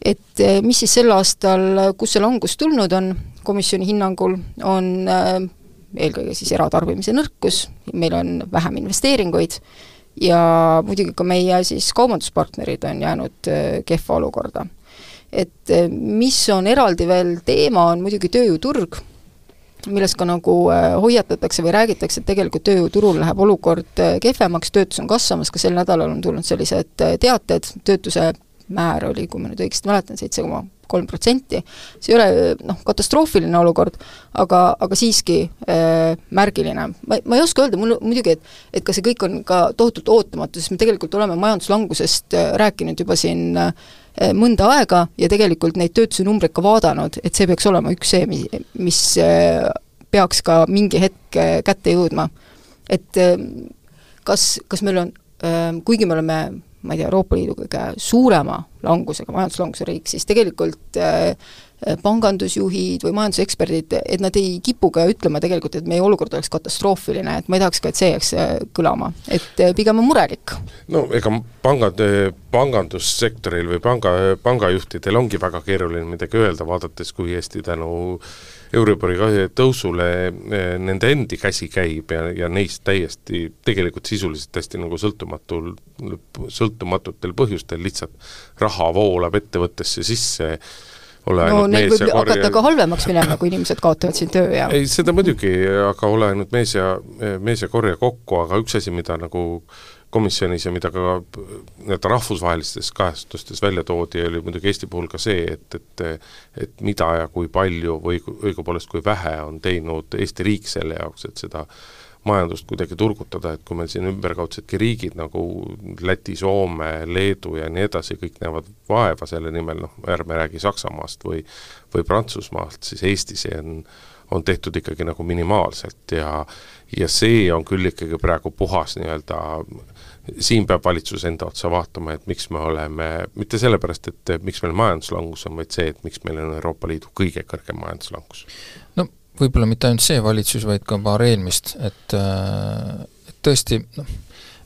et mis siis sel aastal, kus see langus tulnud on, komisjoni hinnangul, on eelkõige siis eratarbimise nõrkus, meil on vähem investeeringuid ja muidugi ka meie siis kaubanduspartnerid on jäänud äh, kehva olukorda. et äh, mis on eraldi veel teema, on muidugi tööjõuturg, millest ka nagu äh, hoiatatakse või räägitakse, et tegelikult tööjõuturul läheb olukord kehvemaks, töötus on kasvamas, ka sel nädalal on tulnud sellised teated, töötuse määr oli, kui ma nüüd õigesti mäletan, seitse koma kolm protsenti, see ei ole noh, katastroofiline olukord, aga, aga siiski äh, märgiline. ma, ma ei oska öelda, mul muidugi, et et kas see kõik on ka tohutult ootamatu, sest me tegelikult oleme majanduslangusest äh, rääkinud juba siin äh, mõnda aega ja tegelikult neid töötuse numbreid ka vaadanud, et see peaks olema üks see, mis, mis äh, peaks ka mingi hetk äh, kätte jõudma. et äh, kas, kas meil on, kuigi me oleme ma ei tea, Euroopa Liidu kõige suurema langusega, majanduslanguse riik, siis tegelikult äh, pangandusjuhid või majanduseksperdid, et nad ei kipu ka ütlema tegelikult, et meie olukord oleks katastroofiline, et ma ei tahaks ka, et see jääks äh, kõlama, et äh, pigem on murelik. no ega pangad, pangandussektoril või panga, pangajuhtidel ongi väga keeruline midagi öelda, vaadates kui hästi tänu Euribori tõusule eh, nende endi käsi käib ja, ja neist täiesti tegelikult sisuliselt hästi nagu sõltumatul, sõltumatutel põhjustel lihtsalt raha voolab ettevõttesse sisse, ole no neil võib korja... hakata ka halvemaks minema, kui inimesed kaotavad siin töö ja ei, seda muidugi, aga ole ainult mees ja, mees ja korja kokku, aga üks asi, mida nagu komisjonis ja mida ka nii-öelda rahvusvahelistes kajastustes välja toodi, oli muidugi Eesti puhul ka see, et, et et mida ja kui palju või õigupoolest kui vähe on teinud Eesti riik selle jaoks, et seda majandust kuidagi turgutada, et kui meil siin ümberkaudsedki riigid nagu Läti, Soome, Leedu ja nii edasi, kõik näevad vaeva selle nimel, noh, ärme räägi Saksamaast või või Prantsusmaalt, siis Eestis on on tehtud ikkagi nagu minimaalselt ja ja see on küll ikkagi praegu puhas nii-öelda siin peab valitsus enda otsa vaatama, et miks me oleme, mitte sellepärast, et miks meil majanduslangus on, vaid see, et miks meil on Euroopa Liidu kõige kõrgem majanduslangus. no võib-olla mitte ainult see valitsus, vaid ka paar eelmist, et et tõesti noh,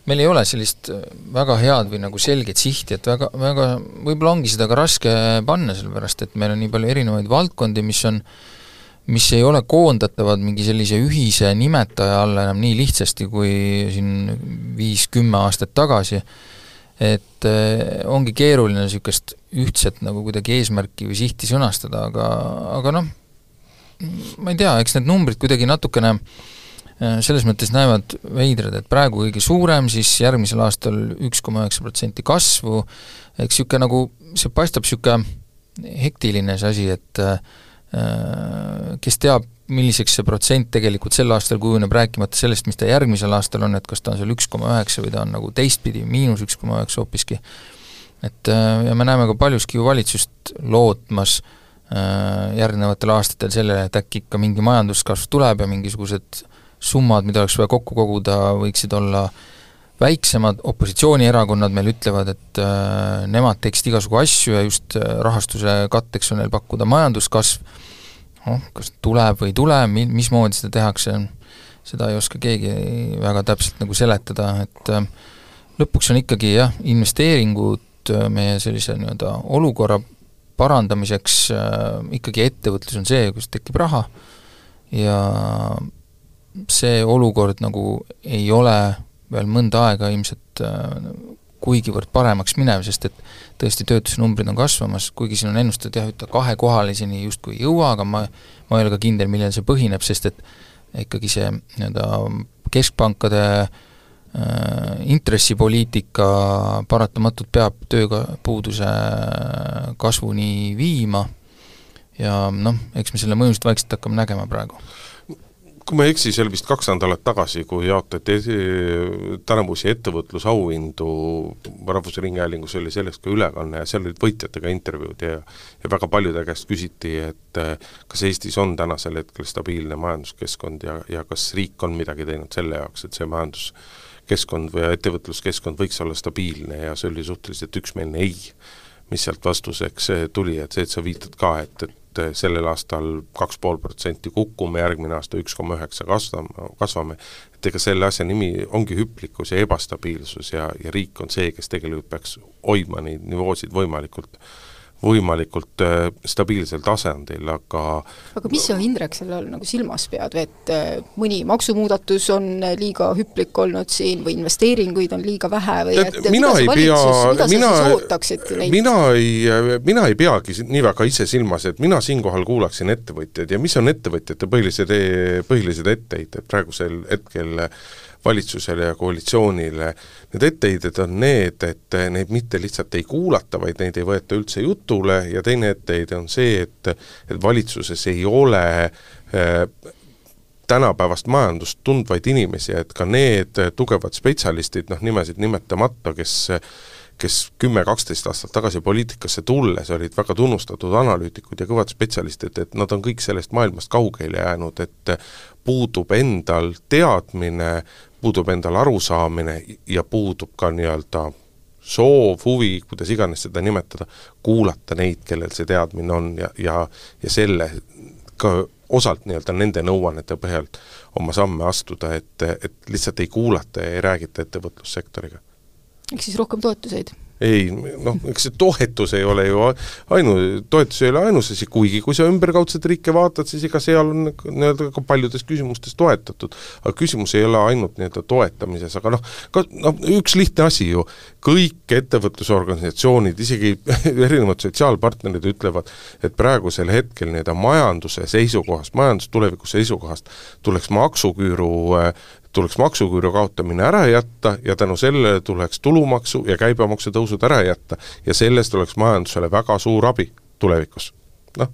meil ei ole sellist väga head või nagu selget sihti, et väga, väga, võib-olla ongi seda ka raske panna, sellepärast et meil on nii palju erinevaid valdkondi, mis on äh, mis ei ole koondatavad mingi sellise ühise nimetaja alla enam nii lihtsasti kui siin viis-kümme aastat tagasi, et eh, ongi keeruline niisugust ühtset nagu kuidagi eesmärki või sihti sõnastada, aga, aga noh, ma ei tea, eks need numbrid kuidagi natukene eh, selles mõttes näevad veidrad, et praegu kõige suurem, siis järgmisel aastal üks koma üheksa protsenti kasvu, eks niisugune nagu, see paistab niisugune hektiline see asi, et äh, kes teab, milliseks see protsent tegelikult sel aastal kujuneb, rääkimata sellest, mis ta järgmisel aastal on, et kas ta on seal üks koma üheksa või ta on nagu teistpidi, miinus üks koma üheksa hoopiski. et äh, ja me näeme ka paljuski ju valitsust lootmas äh, järgnevatel aastatel sellele, et äkki ikka mingi majanduskasv tuleb ja mingisugused summad, mida oleks vaja kokku koguda, võiksid olla väiksemad opositsioonierakonnad meil ütlevad, et äh, nemad teeksid igasugu asju ja just rahastuse katteks on neil pakkuda majanduskasv, noh, kas tuleb või ei tule, mi-, mismoodi seda tehakse, seda ei oska keegi väga täpselt nagu seletada, et äh, lõpuks on ikkagi jah, investeeringud äh, meie sellise nii-öelda olukorra parandamiseks äh, ikkagi ettevõtlus on see, kus tekib raha ja see olukord nagu ei ole veel mõnda aega ilmselt äh, kuigivõrd paremaks minev, sest et tõesti töötuse numbrid on kasvamas, kuigi siin on ennustatud jah, et kahekohaliseni justkui ei jõua, aga ma, ma ei ole ka kindel, millel see põhineb, sest et ikkagi see nii-öelda keskpankade äh, intressipoliitika paratamatult peab tööpuuduse kasvuni viima. Ja noh, eks me selle mõjusid vaikselt hakkame nägema praegu kui ma ei eksi, see oli vist kaks nädalat tagasi, kui jaotati tänavusi ettevõtlusauhindu Rahvusringhäälingus, oli sellest ka ülekanne ja seal olid võitjatega intervjuud ja ja väga paljude käest küsiti, et eh, kas Eestis on tänasel hetkel stabiilne majanduskeskkond ja, ja kas riik on midagi teinud selle jaoks, et see majanduskeskkond või ettevõtluskeskkond võiks olla stabiilne ja see oli suhteliselt üksmeelne ei mis sealt vastuseks eh, tuli, et see, et sa viitad ka, et, et eh, sellel aastal kaks pool protsenti kukume, järgmine aasta üks koma üheksa kasvame, kasvame, et ega selle asja nimi ongi hüplikkus ja ebastabiilsus ja, ja riik on see, kes tegelikult peaks hoidma neid nivoosid võimalikult võimalikult äh, stabiilsel tasandil, aga aga mis sa, Indrek, selle all nagu silmas pead, et äh, mõni maksumuudatus on liiga hüplik olnud siin või investeeringuid on liiga vähe või et, et mina ei pea, mina, mina ei, mina ei peagi nii väga ise silmas, et mina siinkohal kuulaksin ettevõtjaid ja mis on ettevõtjate põhilised, e-, põhilised etteheited praegusel hetkel äh, valitsusele ja koalitsioonile, need etteheited on need, et neid mitte lihtsalt ei kuulata, vaid neid ei võeta üldse jutule ja teine etteheide on see, et et valitsuses ei ole äh, tänapäevast majandust tundvaid inimesi, et ka need tugevad spetsialistid, noh nimesid nimetamata, kes kes kümme-kaksteist aastat tagasi poliitikasse tulles olid väga tunnustatud analüütikud ja kõvad spetsialistid, et nad on kõik sellest maailmast kaugele jäänud, et puudub endal teadmine, puudub endal arusaamine ja puudub ka nii-öelda soov, huvi, kuidas iganes seda nimetada, kuulata neid, kellel see teadmine on ja, ja ja selle ka osalt nii-öelda nende nõuannete põhjalt oma samme astuda, et, et lihtsalt ei kuulata ja ei räägita ettevõtlussektoriga ehk siis rohkem toetuseid? Ei, noh, eks see toetus ei ole ju ainu, toetus ei ole ainus asi, kuigi kui sa ümberkaudset riike vaatad, siis ega seal on nii-öelda ka paljudes küsimustes toetatud. aga küsimus ei ole ainult nii-öelda toetamises, aga noh, ka noh, üks lihtne asi ju, kõik ettevõtlusorganisatsioonid, isegi erinevad sotsiaalpartnerid ütlevad, et praegusel hetkel nii-öelda majanduse seisukohast, majandustuleviku seisukohast tuleks maksuküüru tuleks maksuküüru kaotamine ära jätta ja tänu sellele tuleks tulumaksu ja käibemaksu tõusud ära jätta ja sellest oleks majandusele väga suur abi tulevikus. noh,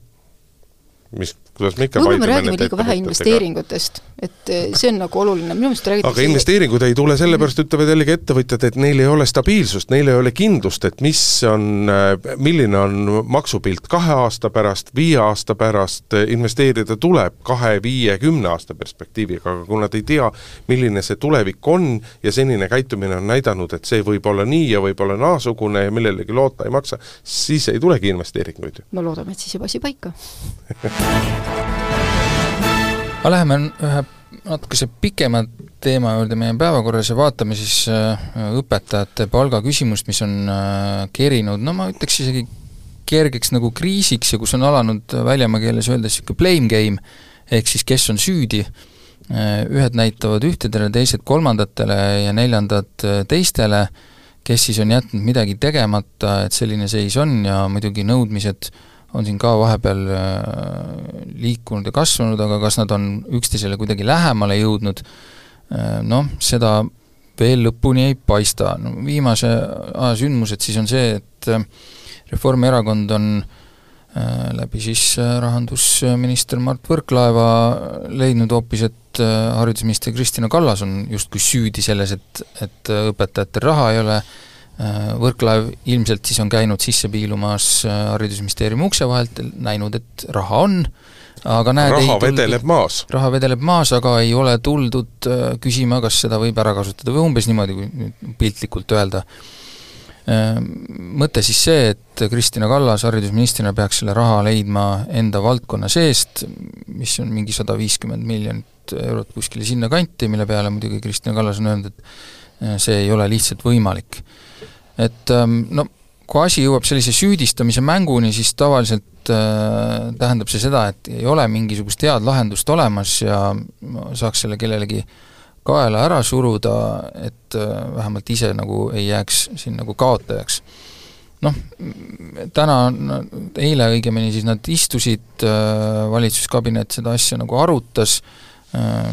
mis kuidas me ikka võib-olla me räägime liiga vähe investeeringutest, et eh, see on nagu oluline, minu meelest räägitakse aga investeeringud ei tule sellepärast, ütlevad jällegi ettevõtjad, et neil ei ole stabiilsust, neil ei ole kindlust, et mis on, eh, milline on maksupilt kahe aasta pärast, viie aasta pärast, investeerida tuleb kahe, viie, kümne aasta perspektiiviga, aga kui nad ei tea, milline see tulevik on ja senine käitumine on näidanud, et see võib olla nii ja võib olla naasugune ja millelegi loota ei maksa, siis ei tulegi investeeringuid. no loodame, et siis jääb asi paika aga läheme ühe natukese pikema teema juurde meie päevakorras ja vaatame siis äh, õpetajate palgaküsimust, mis on äh, kerinud, no ma ütleks isegi kergeks nagu kriisiks ja kus on alanud väljamaa keeles öeldes niisugune blame game, ehk siis kes on süüdi, äh, ühed näitavad ühtedele, teised kolmandatele ja neljandad teistele, kes siis on jätnud midagi tegemata, et selline seis on ja muidugi nõudmised äh, on siin ka vahepeal äh, liikunud ja kasvanud, aga kas nad on üksteisele kuidagi lähemale jõudnud, äh, noh, seda veel lõpuni ei paista, no viimase aja sündmused siis on see, et äh, Reformierakond on läbi siis rahandusminister Mart Võrklaeva leidnud hoopis, et haridusminister Kristina Kallas on justkui süüdi selles, et, et õpetajatel raha ei ole, Võrklaev ilmselt siis on käinud sisse piilumas äh, Haridusministeeriumi ukse vahelt, näinud, et raha on, aga näed, raha vedeleb maas. raha vedeleb maas, aga ei ole tuldud äh, küsima, kas seda võib ära kasutada või umbes niimoodi, kui nüüd piltlikult öelda. Mõte siis see, et Kristina Kallas haridusministrina peaks selle raha leidma enda valdkonna seest, mis on mingi sada viiskümmend miljonit eurot kuskile sinnakanti, mille peale muidugi Kristina Kallas on öelnud, et see ei ole lihtsalt võimalik et ähm, no kui asi jõuab sellise süüdistamise mänguni, siis tavaliselt äh, tähendab see seda, et ei ole mingisugust head lahendust olemas ja saaks selle kellelegi kaela ära suruda, et äh, vähemalt ise nagu ei jääks siin nagu kaotajaks. noh, täna, eile õigemini siis nad istusid äh,, valitsuskabinet seda asja nagu arutas äh,,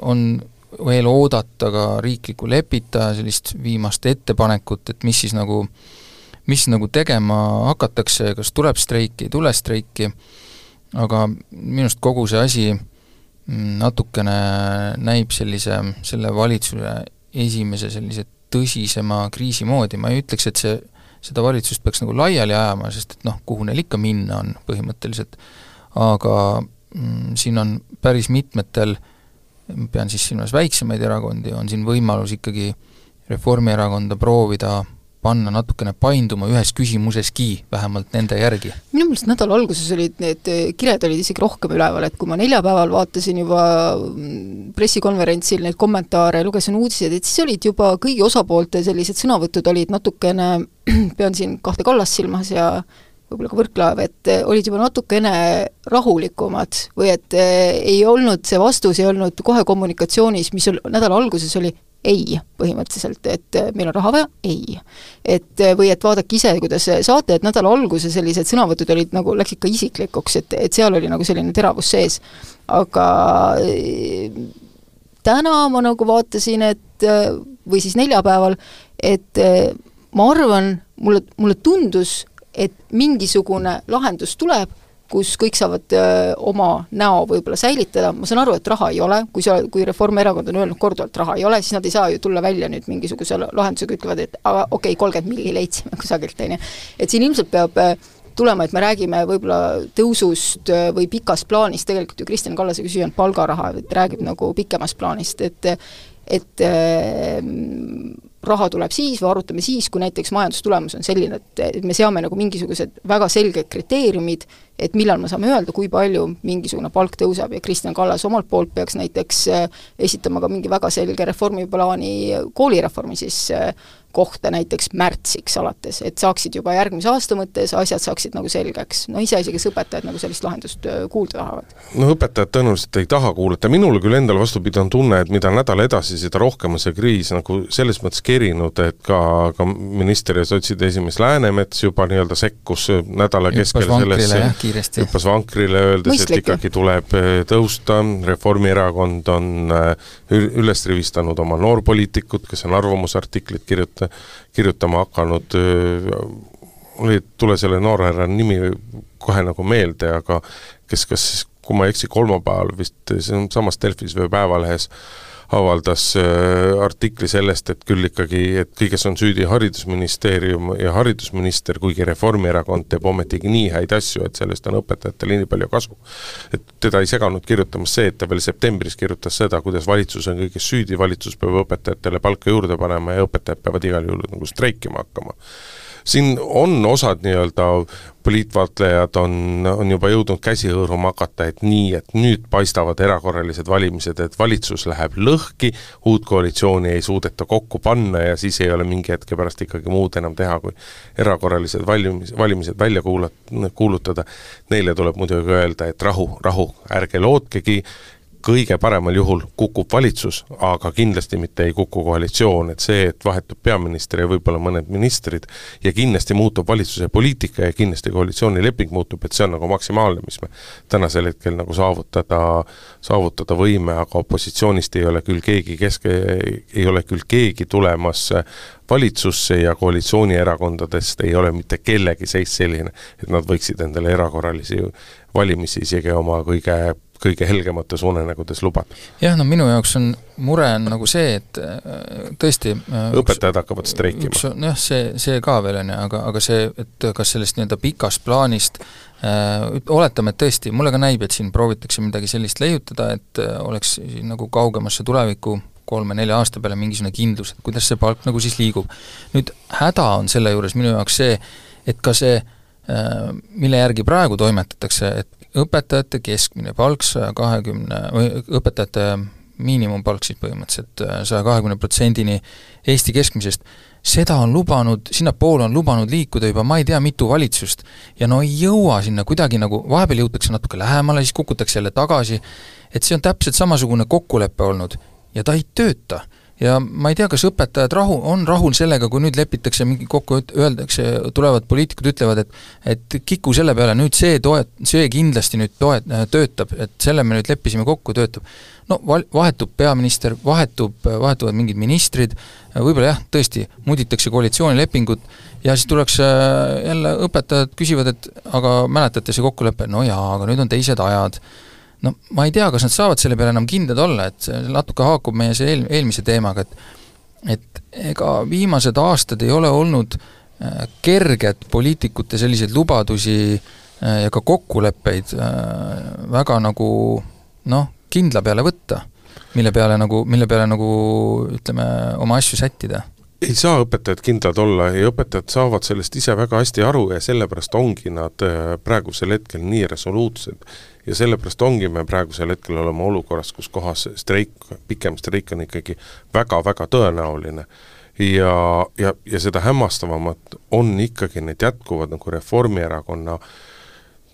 on veel oodata ka riikliku lepitaja sellist viimast ettepanekut, et mis siis nagu äh, mis nagu tegema hakatakse, kas tuleb streiki, ei tule streiki, aga minu arust kogu see asi mm, natukene näib sellise, selle valitsuse esimese sellise tõsisema kriisi moodi, ma ei ütleks, et see, seda valitsust peaks nagu laiali ajama, sest et noh, kuhu neil ikka minna on põhimõtteliselt, aga mm, siin on päris mitmetel, pean siis silmas väiksemaid erakondi, on siin võimalus ikkagi Reformierakonda proovida panna natukene painduma ühes küsimuseski, vähemalt nende järgi? minu meelest nädala alguses olid need eh, kired olid isegi rohkem üleval, et kui ma neljapäeval vaatasin juba mm, pressikonverentsil neid kommentaare, lugesin uudiseid, et siis olid juba kõigi osapoolte sellised sõnavõtud olid natukene, pean siin kahte Kallast silmas ja võib-olla ka Võrklaev, et eh, olid juba natukene rahulikumad või et eh, ei olnud, see vastus ei olnud kohe kommunikatsioonis, mis nädala alguses oli, ei, põhimõtteliselt, et äh, meil on raha vaja, ei. et või et vaadake ise, kuidas saate, et nädala alguse sellised sõnavõtud olid nagu, läksid ka isiklikuks, et, et seal oli nagu selline teravus sees. aga täna ma nagu vaatasin, et või siis neljapäeval, et ma arvan, mulle, mulle tundus, et mingisugune lahendus tuleb, kus kõik saavad öö, oma näo võib-olla säilitada, ma saan aru, et raha ei ole, kui sa, kui Reformierakond on öelnud korduvalt, raha ei ole, siis nad ei saa ju tulla välja nüüd mingisuguse lahendusega, ütlevad, et aga okei okay,, kolmkümmend milli leidsime kusagilt, on ju. et siin ilmselt peab tulema, et me räägime võib-olla tõusust või pikast plaanist, tegelikult ju Kristjan Kallase küsija on palgaraha, et räägib nagu pikemast plaanist, et et äh, raha tuleb siis või arutame siis, kui näiteks majandustulemus on selline, et, me seame nagu mingisugused väga selged kriteeriumid, et millal me saame öelda, kui palju mingisugune palk tõuseb ja Kristjan Kallas omalt poolt peaks näiteks äh, esitama ka mingi väga selge reformiplaani koolireformi siis äh, kohta näiteks märtsiks alates, et saaksid juba järgmise aasta mõttes, asjad saaksid nagu selgeks. no iseasi, kes õpetajad nagu sellist lahendust äh, kuulda tahavad. no õpetajad tõenäoliselt ei taha kuulata, minul küll endal vastupidi on tunne, et mida nädal edasi, seda rohkem on see kriis nagu selles mõttes kerinud, et ka, ka minister ja sotside esimees Läänemets juba nii-öelda sekkus nädala keskel sellesse, hüppas vankrile, öeldes, et ikkagi tuleb äh, tõusta, Reformierakond on äh, üles rivistanud oma noorpoliitikud, kes on arvamusartiklit kirjutanud, kirjutama hakanud, mul ei tule selle noorhärra nimi kohe nagu meelde, aga kes, kas siis, kui ma ei eksi, kolmapäeval vist siinsamas Delfis või Päevalehes avaldas äh, artikli sellest, et küll ikkagi, et kõiges on süüdi Haridusministeerium ja haridusminister, kuigi Reformierakond teeb ometigi nii häid asju, et sellest on õpetajatele nii palju kasu. et teda ei seganud kirjutamas see, et ta veel septembris kirjutas seda, kuidas valitsus on kõiges süüdi, valitsus peab õpetajatele palka juurde panema ja õpetajad peavad igal juhul nagu streikima hakkama siin on osad nii-öelda poliitvaatlejad on, on juba jõudnud käsi hõõruma hakata, et nii, et nüüd paistavad erakorralised valimised, et valitsus läheb lõhki, uut koalitsiooni ei suudeta kokku panna ja siis ei ole mingi hetke pärast ikkagi muud enam teha, kui erakorralised valimis, valimised välja kuulat-, kuulutada. Neile tuleb muidugi öelda, et rahu, rahu, ärge lootkegi, kõige paremal juhul kukub valitsus, aga kindlasti mitte ei kuku koalitsioon, et see, et vahetub peaminister ja võib-olla mõned ministrid ja kindlasti muutub valitsuse poliitika ja kindlasti koalitsioonileping muutub, et see on nagu maksimaalne, mis me tänasel hetkel nagu saavutada, saavutada võime, aga opositsioonist ei ole küll keegi keske, ei ole küll keegi tulemas valitsusse ja koalitsioonierakondadest ei ole mitte kellegi seis selline, et nad võiksid endale erakorralisi valimisi isegi oma kõige kõige helgemates unenägudes lubada. jah, no minu jaoks on, mure on nagu see, et äh, tõesti äh, õpetajad üks, hakkavad streikima. jah, see, see ka veel, on ju, aga, aga see, et kas sellest nii-öelda pikast plaanist äh, oletame, et tõesti, mulle ka näib, et siin proovitakse midagi sellist leiutada, et oleks nagu kaugemasse tulevikku kolme-nelja aasta peale mingisugune kindlus, et kuidas see palk nagu siis liigub. nüüd häda on selle juures minu jaoks see, et ka see mille järgi praegu toimetatakse, et õpetajate keskmine palk saja kahekümne, või õpetajate miinimumpalk siis põhimõtteliselt saja kahekümne protsendini Eesti keskmisest, seda on lubanud, sinnapoole on lubanud liikuda juba ma ei tea mitu valitsust. ja no ei jõua sinna kuidagi nagu, vahepeal jõutakse natuke lähemale, siis kukutakse jälle tagasi, et see on täpselt samasugune kokkulepe olnud ja ta ei tööta ja ma ei tea, kas õpetajad rahu, on rahul sellega, kui nüüd lepitakse mingi kokku, öeldakse, tulevad poliitikud, ütlevad, et et kiku selle peale, nüüd see toet-, see kindlasti nüüd toet-, töötab, et selle me nüüd leppisime kokku, töötab. no val-, vahetub peaminister, vahetub, vahetuvad mingid ministrid, võib-olla jah, tõesti, muditakse koalitsioonilepingut ja siis tuleks jälle, õpetajad küsivad, et aga mäletate see kokkulepe, no jaa, aga nüüd on teised ajad no ma ei tea, kas nad saavad selle peale enam kindlad olla, et see natuke haakub meie see eel, eelmise teemaga, et et ega viimased aastad ei ole olnud äh, kerged poliitikute selliseid lubadusi äh, ja ka kokkuleppeid äh, väga nagu noh, kindla peale võtta, mille peale nagu, mille peale nagu ütleme, oma asju sättida. Ei saa õpetajad kindlad olla ja õpetajad saavad sellest ise väga hästi aru ja sellepärast ongi nad praegusel hetkel nii resoluutsed ja sellepärast ongi me praegusel hetkel oleme olukorras, kus kohas streik, pikem streik on ikkagi väga-väga tõenäoline. ja, ja, ja seda hämmastavamad on ikkagi need jätkuvad nagu Reformierakonna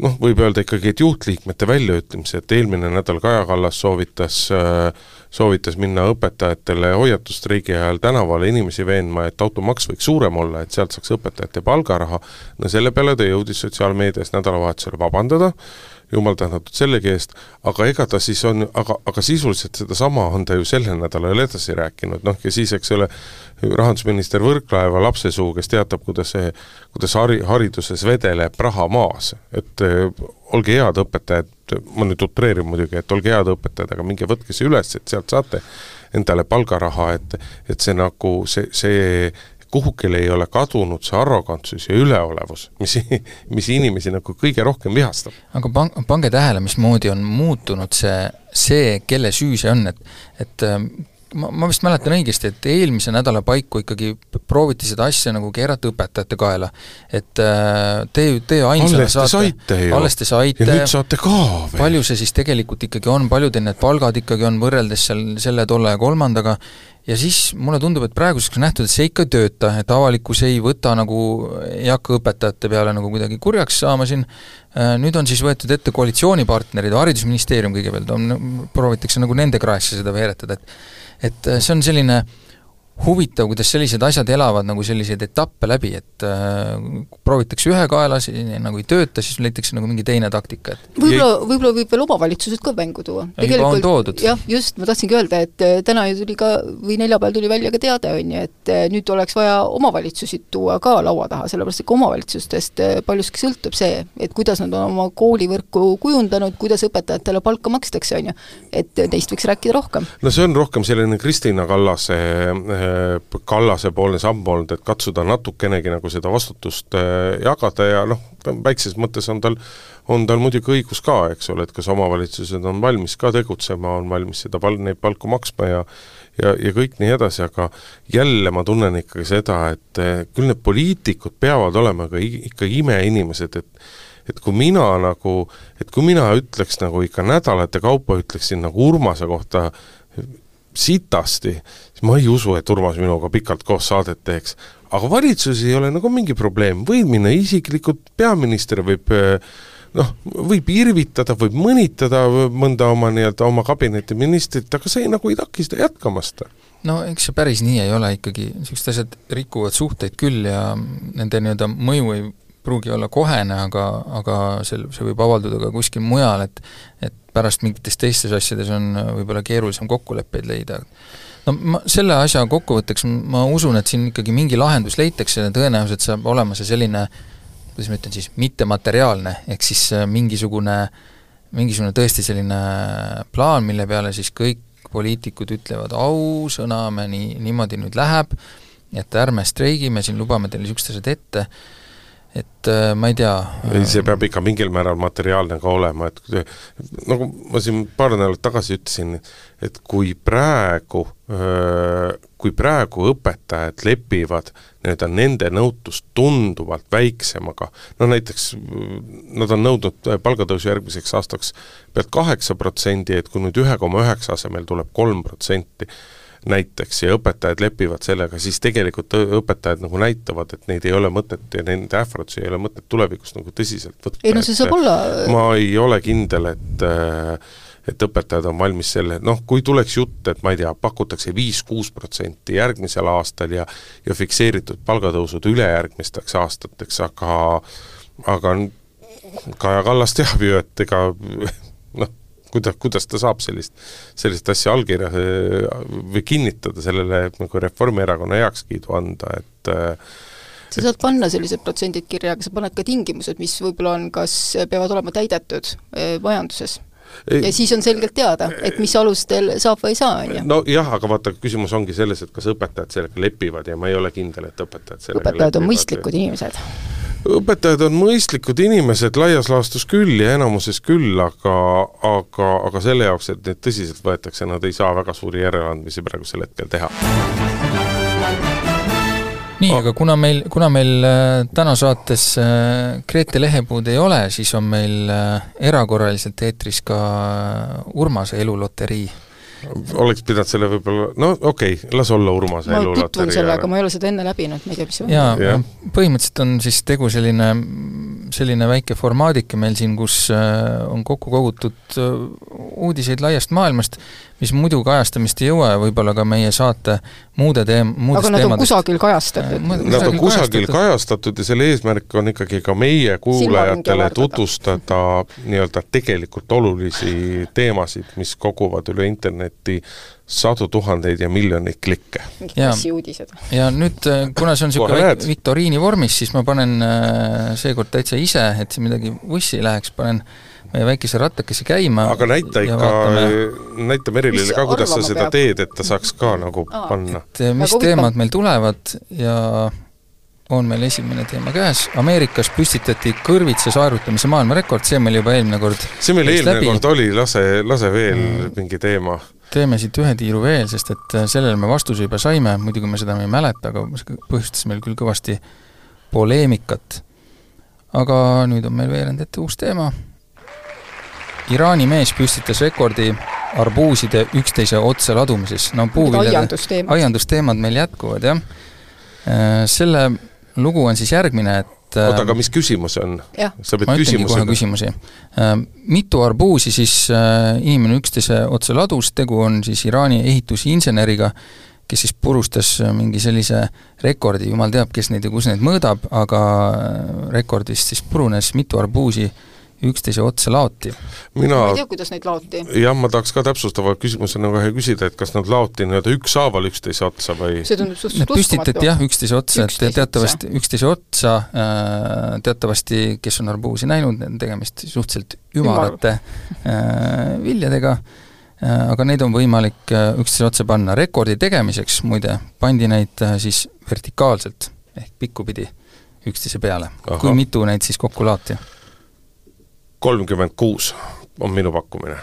noh, võib öelda ikkagi, et juhtliikmete väljaütlemised, eelmine nädal Kaja Kallas soovitas äh, soovitas minna õpetajatele hoiatusstreigi ajal tänavale inimesi veenma, et automaks võiks suurem olla, et sealt saaks õpetajate palgaraha, no selle peale ta jõudis sotsiaalmeedias nädalavahetusel vabandada, jumal tänatud sellegi eest, aga ega ta siis on, aga, aga sisuliselt sedasama on ta ju sellel nädalal edasi rääkinud, noh ja siis, eks ole, rahandusminister Võrklaeva lapsesuu, kes teatab, kuidas see, kuidas hari-, hariduses vedeleb raha maas, et äh, olge head õpetajad, ma nüüd utreerin muidugi, et olge head õpetajad, aga minge võtke see üles, et sealt saate endale palgaraha, et et see nagu, see, see kuhugile ei ole kadunud see arrogantsus ja üleolevus, mis, mis inimesi nagu kõige rohkem vihastab. aga pan-, pange tähele, mismoodi on muutunud see, see, kelle süü see on, et et ma, ma vist mäletan õigesti, et eelmise nädala paiku ikkagi prooviti seda asja nagu keerata õpetajate kaela. et äh, te te ainsana saate, saite ju. alles te saite. ja nüüd saate ka veel. palju see siis tegelikult ikkagi on, palju teil need palgad ikkagi on võrreldes seal selle, tolle ja kolmandaga, ja siis mulle tundub, et praeguseks on nähtud, et see ikka ei tööta, et avalikkus ei võta nagu, ei hakka õpetajate peale nagu kuidagi kurjaks saama siin, äh, nüüd on siis võetud ette koalitsioonipartnerid, Haridusministeerium kõigepealt on, proovitakse nagu nende kraesse seda veeretada, et et äh, see on selline huvitav, kuidas sellised asjad elavad nagu selliseid etappe läbi, et äh, proovitakse ühe kaela, see nagu ei tööta, siis leitakse nagu mingi teine taktika, et võib-olla, võib-olla võib veel omavalitsused ka mängu tuua. juba on toodud. jah, just, ma tahtsingi öelda, et äh, täna ju tuli ka, või neljapäeval tuli välja ka teade, on ju, et äh, nüüd oleks vaja omavalitsusi tuua ka laua taha, sellepärast et ka omavalitsustest äh, paljuski sõltub see, et kuidas nad on oma koolivõrku kujundanud, kuidas õpetajatele palka makstakse, on ju. et neist võiks rääkida rohkem. no see on rohkem selline Kristina Kallase Kallase poolne samm olnud, et katsuda natukenegi nagu seda vastutust äh, jagada ja noh, väikses mõttes on tal, on tal muidugi õigus ka, eks ole, et kas omavalitsused on valmis ka tegutsema, on valmis seda pal-, neid palku maksma ja ja, ja kõik nii edasi, aga jälle ma tunnen ikkagi seda, et äh, küll need poliitikud peavad olema ka ikka imeinimesed, et et kui mina nagu, et kui mina ütleks nagu ikka nädalate kaupa ütleksin nagu Urmase kohta sitasti, siis ma ei usu, et Urmas minuga pikalt koos saadet teeks. aga valitsus ei ole nagu mingi probleem, võib minna isiklikult, peaminister võib noh, võib irvitada, võib mõnitada mõnda oma nii-öelda oma kabineti ministrit, aga see nagu ei takista jätkamast. No eks see päris nii ei ole ikkagi, niisugused asjad rikuvad suhteid küll ja nende nii-öelda mõju ei pruugi olla kohene, aga, aga see, see võib avalduda ka kuskil mujal, et et pärast mingites teistes asjades on võib-olla keerulisem kokkuleppeid leida. no ma, selle asja kokkuvõtteks ma usun, et siin ikkagi mingi lahendus leitakse ja tõenäoliselt saab olema see selline kuidas ma ütlen siis, mittemateriaalne, ehk siis äh, mingisugune, mingisugune tõesti selline plaan, mille peale siis kõik poliitikud ütlevad ausõna, me nii, niimoodi nüüd läheb, et ärme streigime, siin lubame teile niisugused asjad ette, et äh, ma ei tea. ei, see peab ikka mingil määral materiaalne ka olema, et nagu ma siin paar nädalat tagasi ütlesin, et kui praegu, kui praegu õpetajad lepivad nii-öelda nende nõutust tunduvalt väiksemaga, no näiteks nad on nõudnud palgatõusu järgmiseks aastaks pealt kaheksa protsendi, et kui nüüd ühe koma üheksa asemel tuleb kolm protsenti, näiteks ja õpetajad lepivad sellega, siis tegelikult õpetajad nagu näitavad, et neid ei ole mõtet ja nende ähvardusi ei ole mõtet tulevikus nagu tõsiselt võtta. ei no see saab olla ma ei ole kindel, et et õpetajad on valmis selle, noh, kui tuleks jutt, et ma ei tea, pakutakse viis-kuus protsenti järgmisel aastal ja ja fikseeritud palgatõusud ülejärgmisteks aastateks, aga aga Kaja Kallas teab ju, et ega kuidas, kuidas ta saab sellist, sellist asja allkirja või kinnitada sellele nagu Reformierakonna heakskiidu anda, et sa saad panna sellised protsendid kirja, aga sa paned ka tingimused, mis võib-olla on, kas peavad olema täidetud eh, majanduses ja siis on selgelt teada, et mis alustel saab või ei saa, on ju. nojah, aga vaata, küsimus ongi selles, et kas õpetajad sellega lepivad ja ma ei ole kindel, et õpetajad sellega õpetajad lepivad. on mõistlikud inimesed õpetajad on mõistlikud inimesed laias laastus küll ja enamuses küll, aga, aga, aga selle jaoks, et neid tõsiselt võetakse, nad ei saa väga suuri järeleandmisi praegusel hetkel teha. nii, aga kuna meil, kuna meil äh, täna saates äh, Grete Lehepuud ei ole, siis on meil äh, erakorraliselt eetris ka Urmase eluloterii oleks pidanud selle võib-olla, no okei okay,, las olla Urmase elu ma tutvun sellega, ma ei ole seda enne läbinud, ma ei tea, mis see on. jaa, põhimõtteliselt on siis tegu selline, selline väike formaadike meil siin, kus äh, on kokku kogutud äh, uudiseid laiast maailmast, mis muidu kajastamist ei jõua ja võib-olla ka meie saate muude teem-, muudest aga nad on kusagil kajastatud? Nad on kusagil kajastatud ja selle eesmärk on ikkagi ka meie kuulajatele tutvustada nii-öelda tegelikult olulisi teemasid, mis koguvad üle interneti sadu tuhandeid ja miljoneid klikke. mingid klassiuudised. ja nüüd, äh, kuna see on niisugune viktoriini vormis, siis ma panen äh, seekord täitsa ise, et siin midagi vussi ei läheks, panen meie väikese rattakese käima. aga näita ikka, näita Merilile ka, kuidas sa seda peab? teed, et ta saaks ka nagu Aa. panna. et eh, mis teemad meil tulevad ja on meil esimene teema käes, Ameerikas püstitati kõrvitsa saerutamise maailmarekord, see meil juba eelmine kord see meil eelmine läbi. kord oli, lase, lase veel mm. mingi teema. Teeme siit ühe tiiru veel, sest et eh, sellele me vastuse juba saime, muidugi me seda ei mäleta, aga see põhjustas meil küll kõvasti poleemikat. aga nüüd on meil veerand ette uus teema Iraani mees püstitas rekordi arbuuside üksteise otsa ladumises, no puuviljade aiandusteemad. aiandusteemad meil jätkuvad, jah. Äh, selle lugu on siis järgmine, et oota, aga mis küsimus on? sa pead küsimusega küsimusi. Äh, mitu arbuusi siis äh, inimene üksteise otsa ladus, tegu on siis Iraani ehitusinseneriga, kes siis purustas mingi sellise rekordi, jumal teab, kes neid ja kus neid mõõdab, aga rekordist siis purunes mitu arbuusi üksteise otsa laoti. mina ma ei tea, kuidas neid laoti. jah, ma tahaks ka täpsustava küsimusena kohe küsida, et kas nad laoti nii-öelda ükshaaval üksteise otsa või see tundub suhteliselt uskumatu. püstitati jah, üksteise otsa, et teatavasti, üksteise otsa äh, teatavasti, kes on arbuusi näinud, on tegemist suhteliselt ümarate äh, viljadega äh,, aga neid on võimalik äh, üksteise otsa panna. rekordi tegemiseks muide pandi neid äh, siis vertikaalselt ehk pikkupidi üksteise peale. kui mitu neid siis kokku laoti? Kolmkümmend kuus on minu pakkumine.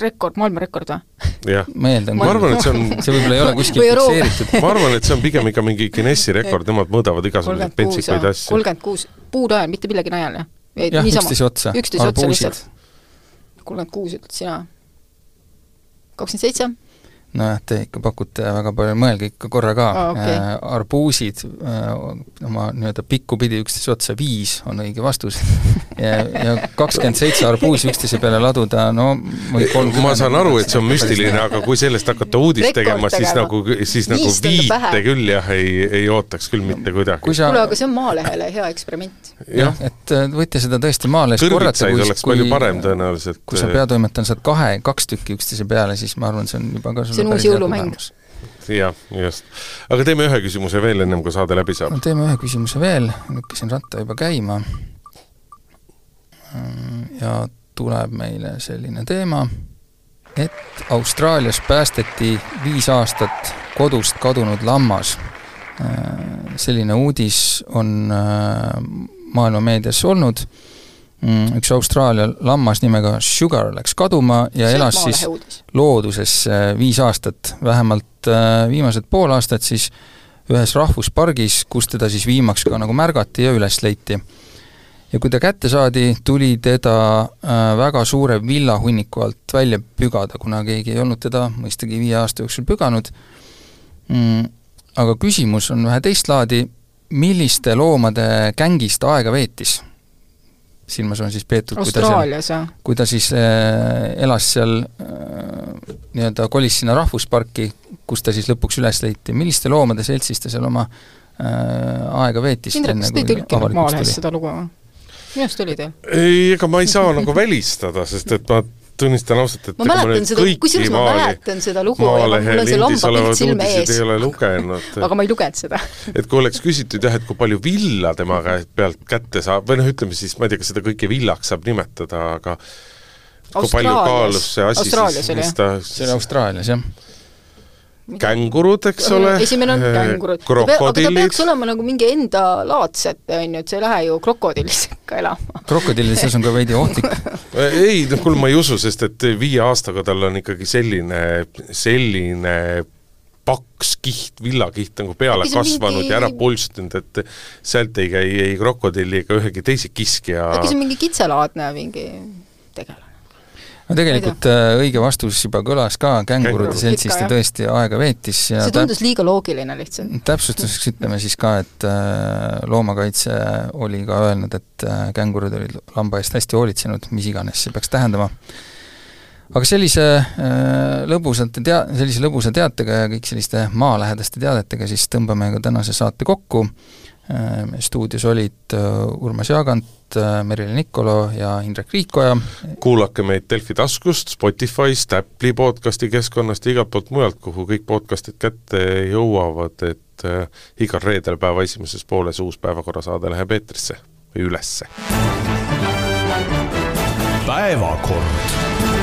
rekord, maailmarekord või? jah. ma eeldan ma arvan, et see on see võib-olla ei ole kuskil fikseeritud. ma arvan, et see on pigem ikka mingi Guinessi rekord, nemad mõõdavad igasuguseid pentsikaid asju. kolmkümmend kuus, puunajal, mitte millegi najal, jah? jah, üksteise otsa. üksteise otsa lihtsalt. kolmkümmend kuus ütled sina. kakskümmend seitse? Nojah, te ikka pakute väga palju, mõelge ikka korra ka oh,, okay. äh, arbuusid äh, oma nii-öelda pikkupidi üksteise otsa, viis on õige vastus ja, ja kakskümmend seitse arbuusi üksteise peale laduda, no või kolmkümmend ma saan aru, et see on müstiline, aga kui sellest hakata uudist tegema, siis nagu, siis nagu viite küll jah, ei, ei ootaks küll mitte kuidagi. Kuule, aga see on Maalehele hea eksperiment. jah, et äh, võite seda tõesti Maalehes korrata, kui oleks kui, palju parem tõenäoliselt. kui sa peatoimetajana saad kahe, kaks tükki üksteise peale, siis ma arvan, see on juba ka see on uus jõulumäng. jah, just. aga teeme ühe küsimuse veel, ennem kui saade läbi saab. no teeme ühe küsimuse veel, lükkasin ratta juba käima. ja tuleb meile selline teema, et Austraalias päästeti viis aastat kodust kadunud lammas. selline uudis on maailma meedias olnud, üks Austraalia lammas nimega Sugar läks kaduma ja See elas siis uudis. looduses viis aastat, vähemalt viimased pool aastat siis ühes rahvuspargis, kus teda siis viimaks ka nagu märgati ja üles leiti ja kui ta kätte saadi, tuli teda äh, väga suure villahunniku alt välja pügada, kuna keegi ei olnud teda mõistagi viie aasta jooksul püganud mm,. aga küsimus on vähe teist laadi, milliste loomade gängis ta aega veetis? Silmas on siis peetud, kui ta seal, kui ta siis äh, elas seal äh, nii-öelda kolis sinna rahvusparki, kus ta siis lõpuks üles leiti, milliste loomade seltsis ta seal oma äh, aega veetis? Indrek, kas te ei tõlkinud Maalehest seda lugu või? minu arust oli teil. ei, ega ma ei saa nagu välistada, sest et ma tunnistan ausalt, et ma mäletan seda, kusjuures ma mäletan seda lugu ja mul on see lambapilt silme ees. ei ole lugenud. Aga ma ei lugenud seda. Et kui oleks küsitud jah, et kui palju villa tema pealt kätte saab, või noh, ütleme siis, ma ei tea, kas seda kõike villaks saab nimetada, aga kui palju kaalus see asi Austraalias siis, mis ta see oli Austraalias, jah kängurud, eks ole. esimene on kängurud. aga ta peaks olema nagu mingi endalaadsete, on ju, et sa ei lähe ju krokodillisega elama. krokodillide seas on ka veidi ohtlik ei, noh, kuule ma ei usu, sest et viie aastaga tal on ikkagi selline, selline paks kiht, villakiht nagu peale kasvanud mingi... ja ära polstunud, et sealt ei käi ei krokodilli ega ühegi teise kiskja äkki see on mingi kitselaadne mingi tegelane? No tegelikult äh, õige vastus juba kõlas ka, kängurude seltsis ta tõesti aega veetis ja see tundus liiga loogiline lihtsalt. täpsustuseks ütleme siis ka, et äh, Loomakaitse oli ka öelnud, et äh, kängurud olid lamba eest hästi hoolitsenud, mis iganes see peaks tähendama. aga sellise lõbusate tea-, sellise lõbusa teatega ja kõik selliste maalähedaste teadetega siis tõmbame ka tänase saate kokku stuudios olid Urmas Jaagant, Merilin Nikolo ja Indrek Riikoja. kuulake meid Delfi taskust, Spotify'st, Apple'i podcasti keskkonnast ja igalt poolt mujalt, kuhu kõik podcastid kätte jõuavad, et äh, igal reedel päeva esimeses pooles uus päevakorrasaade läheb eetrisse või ülesse. päevakord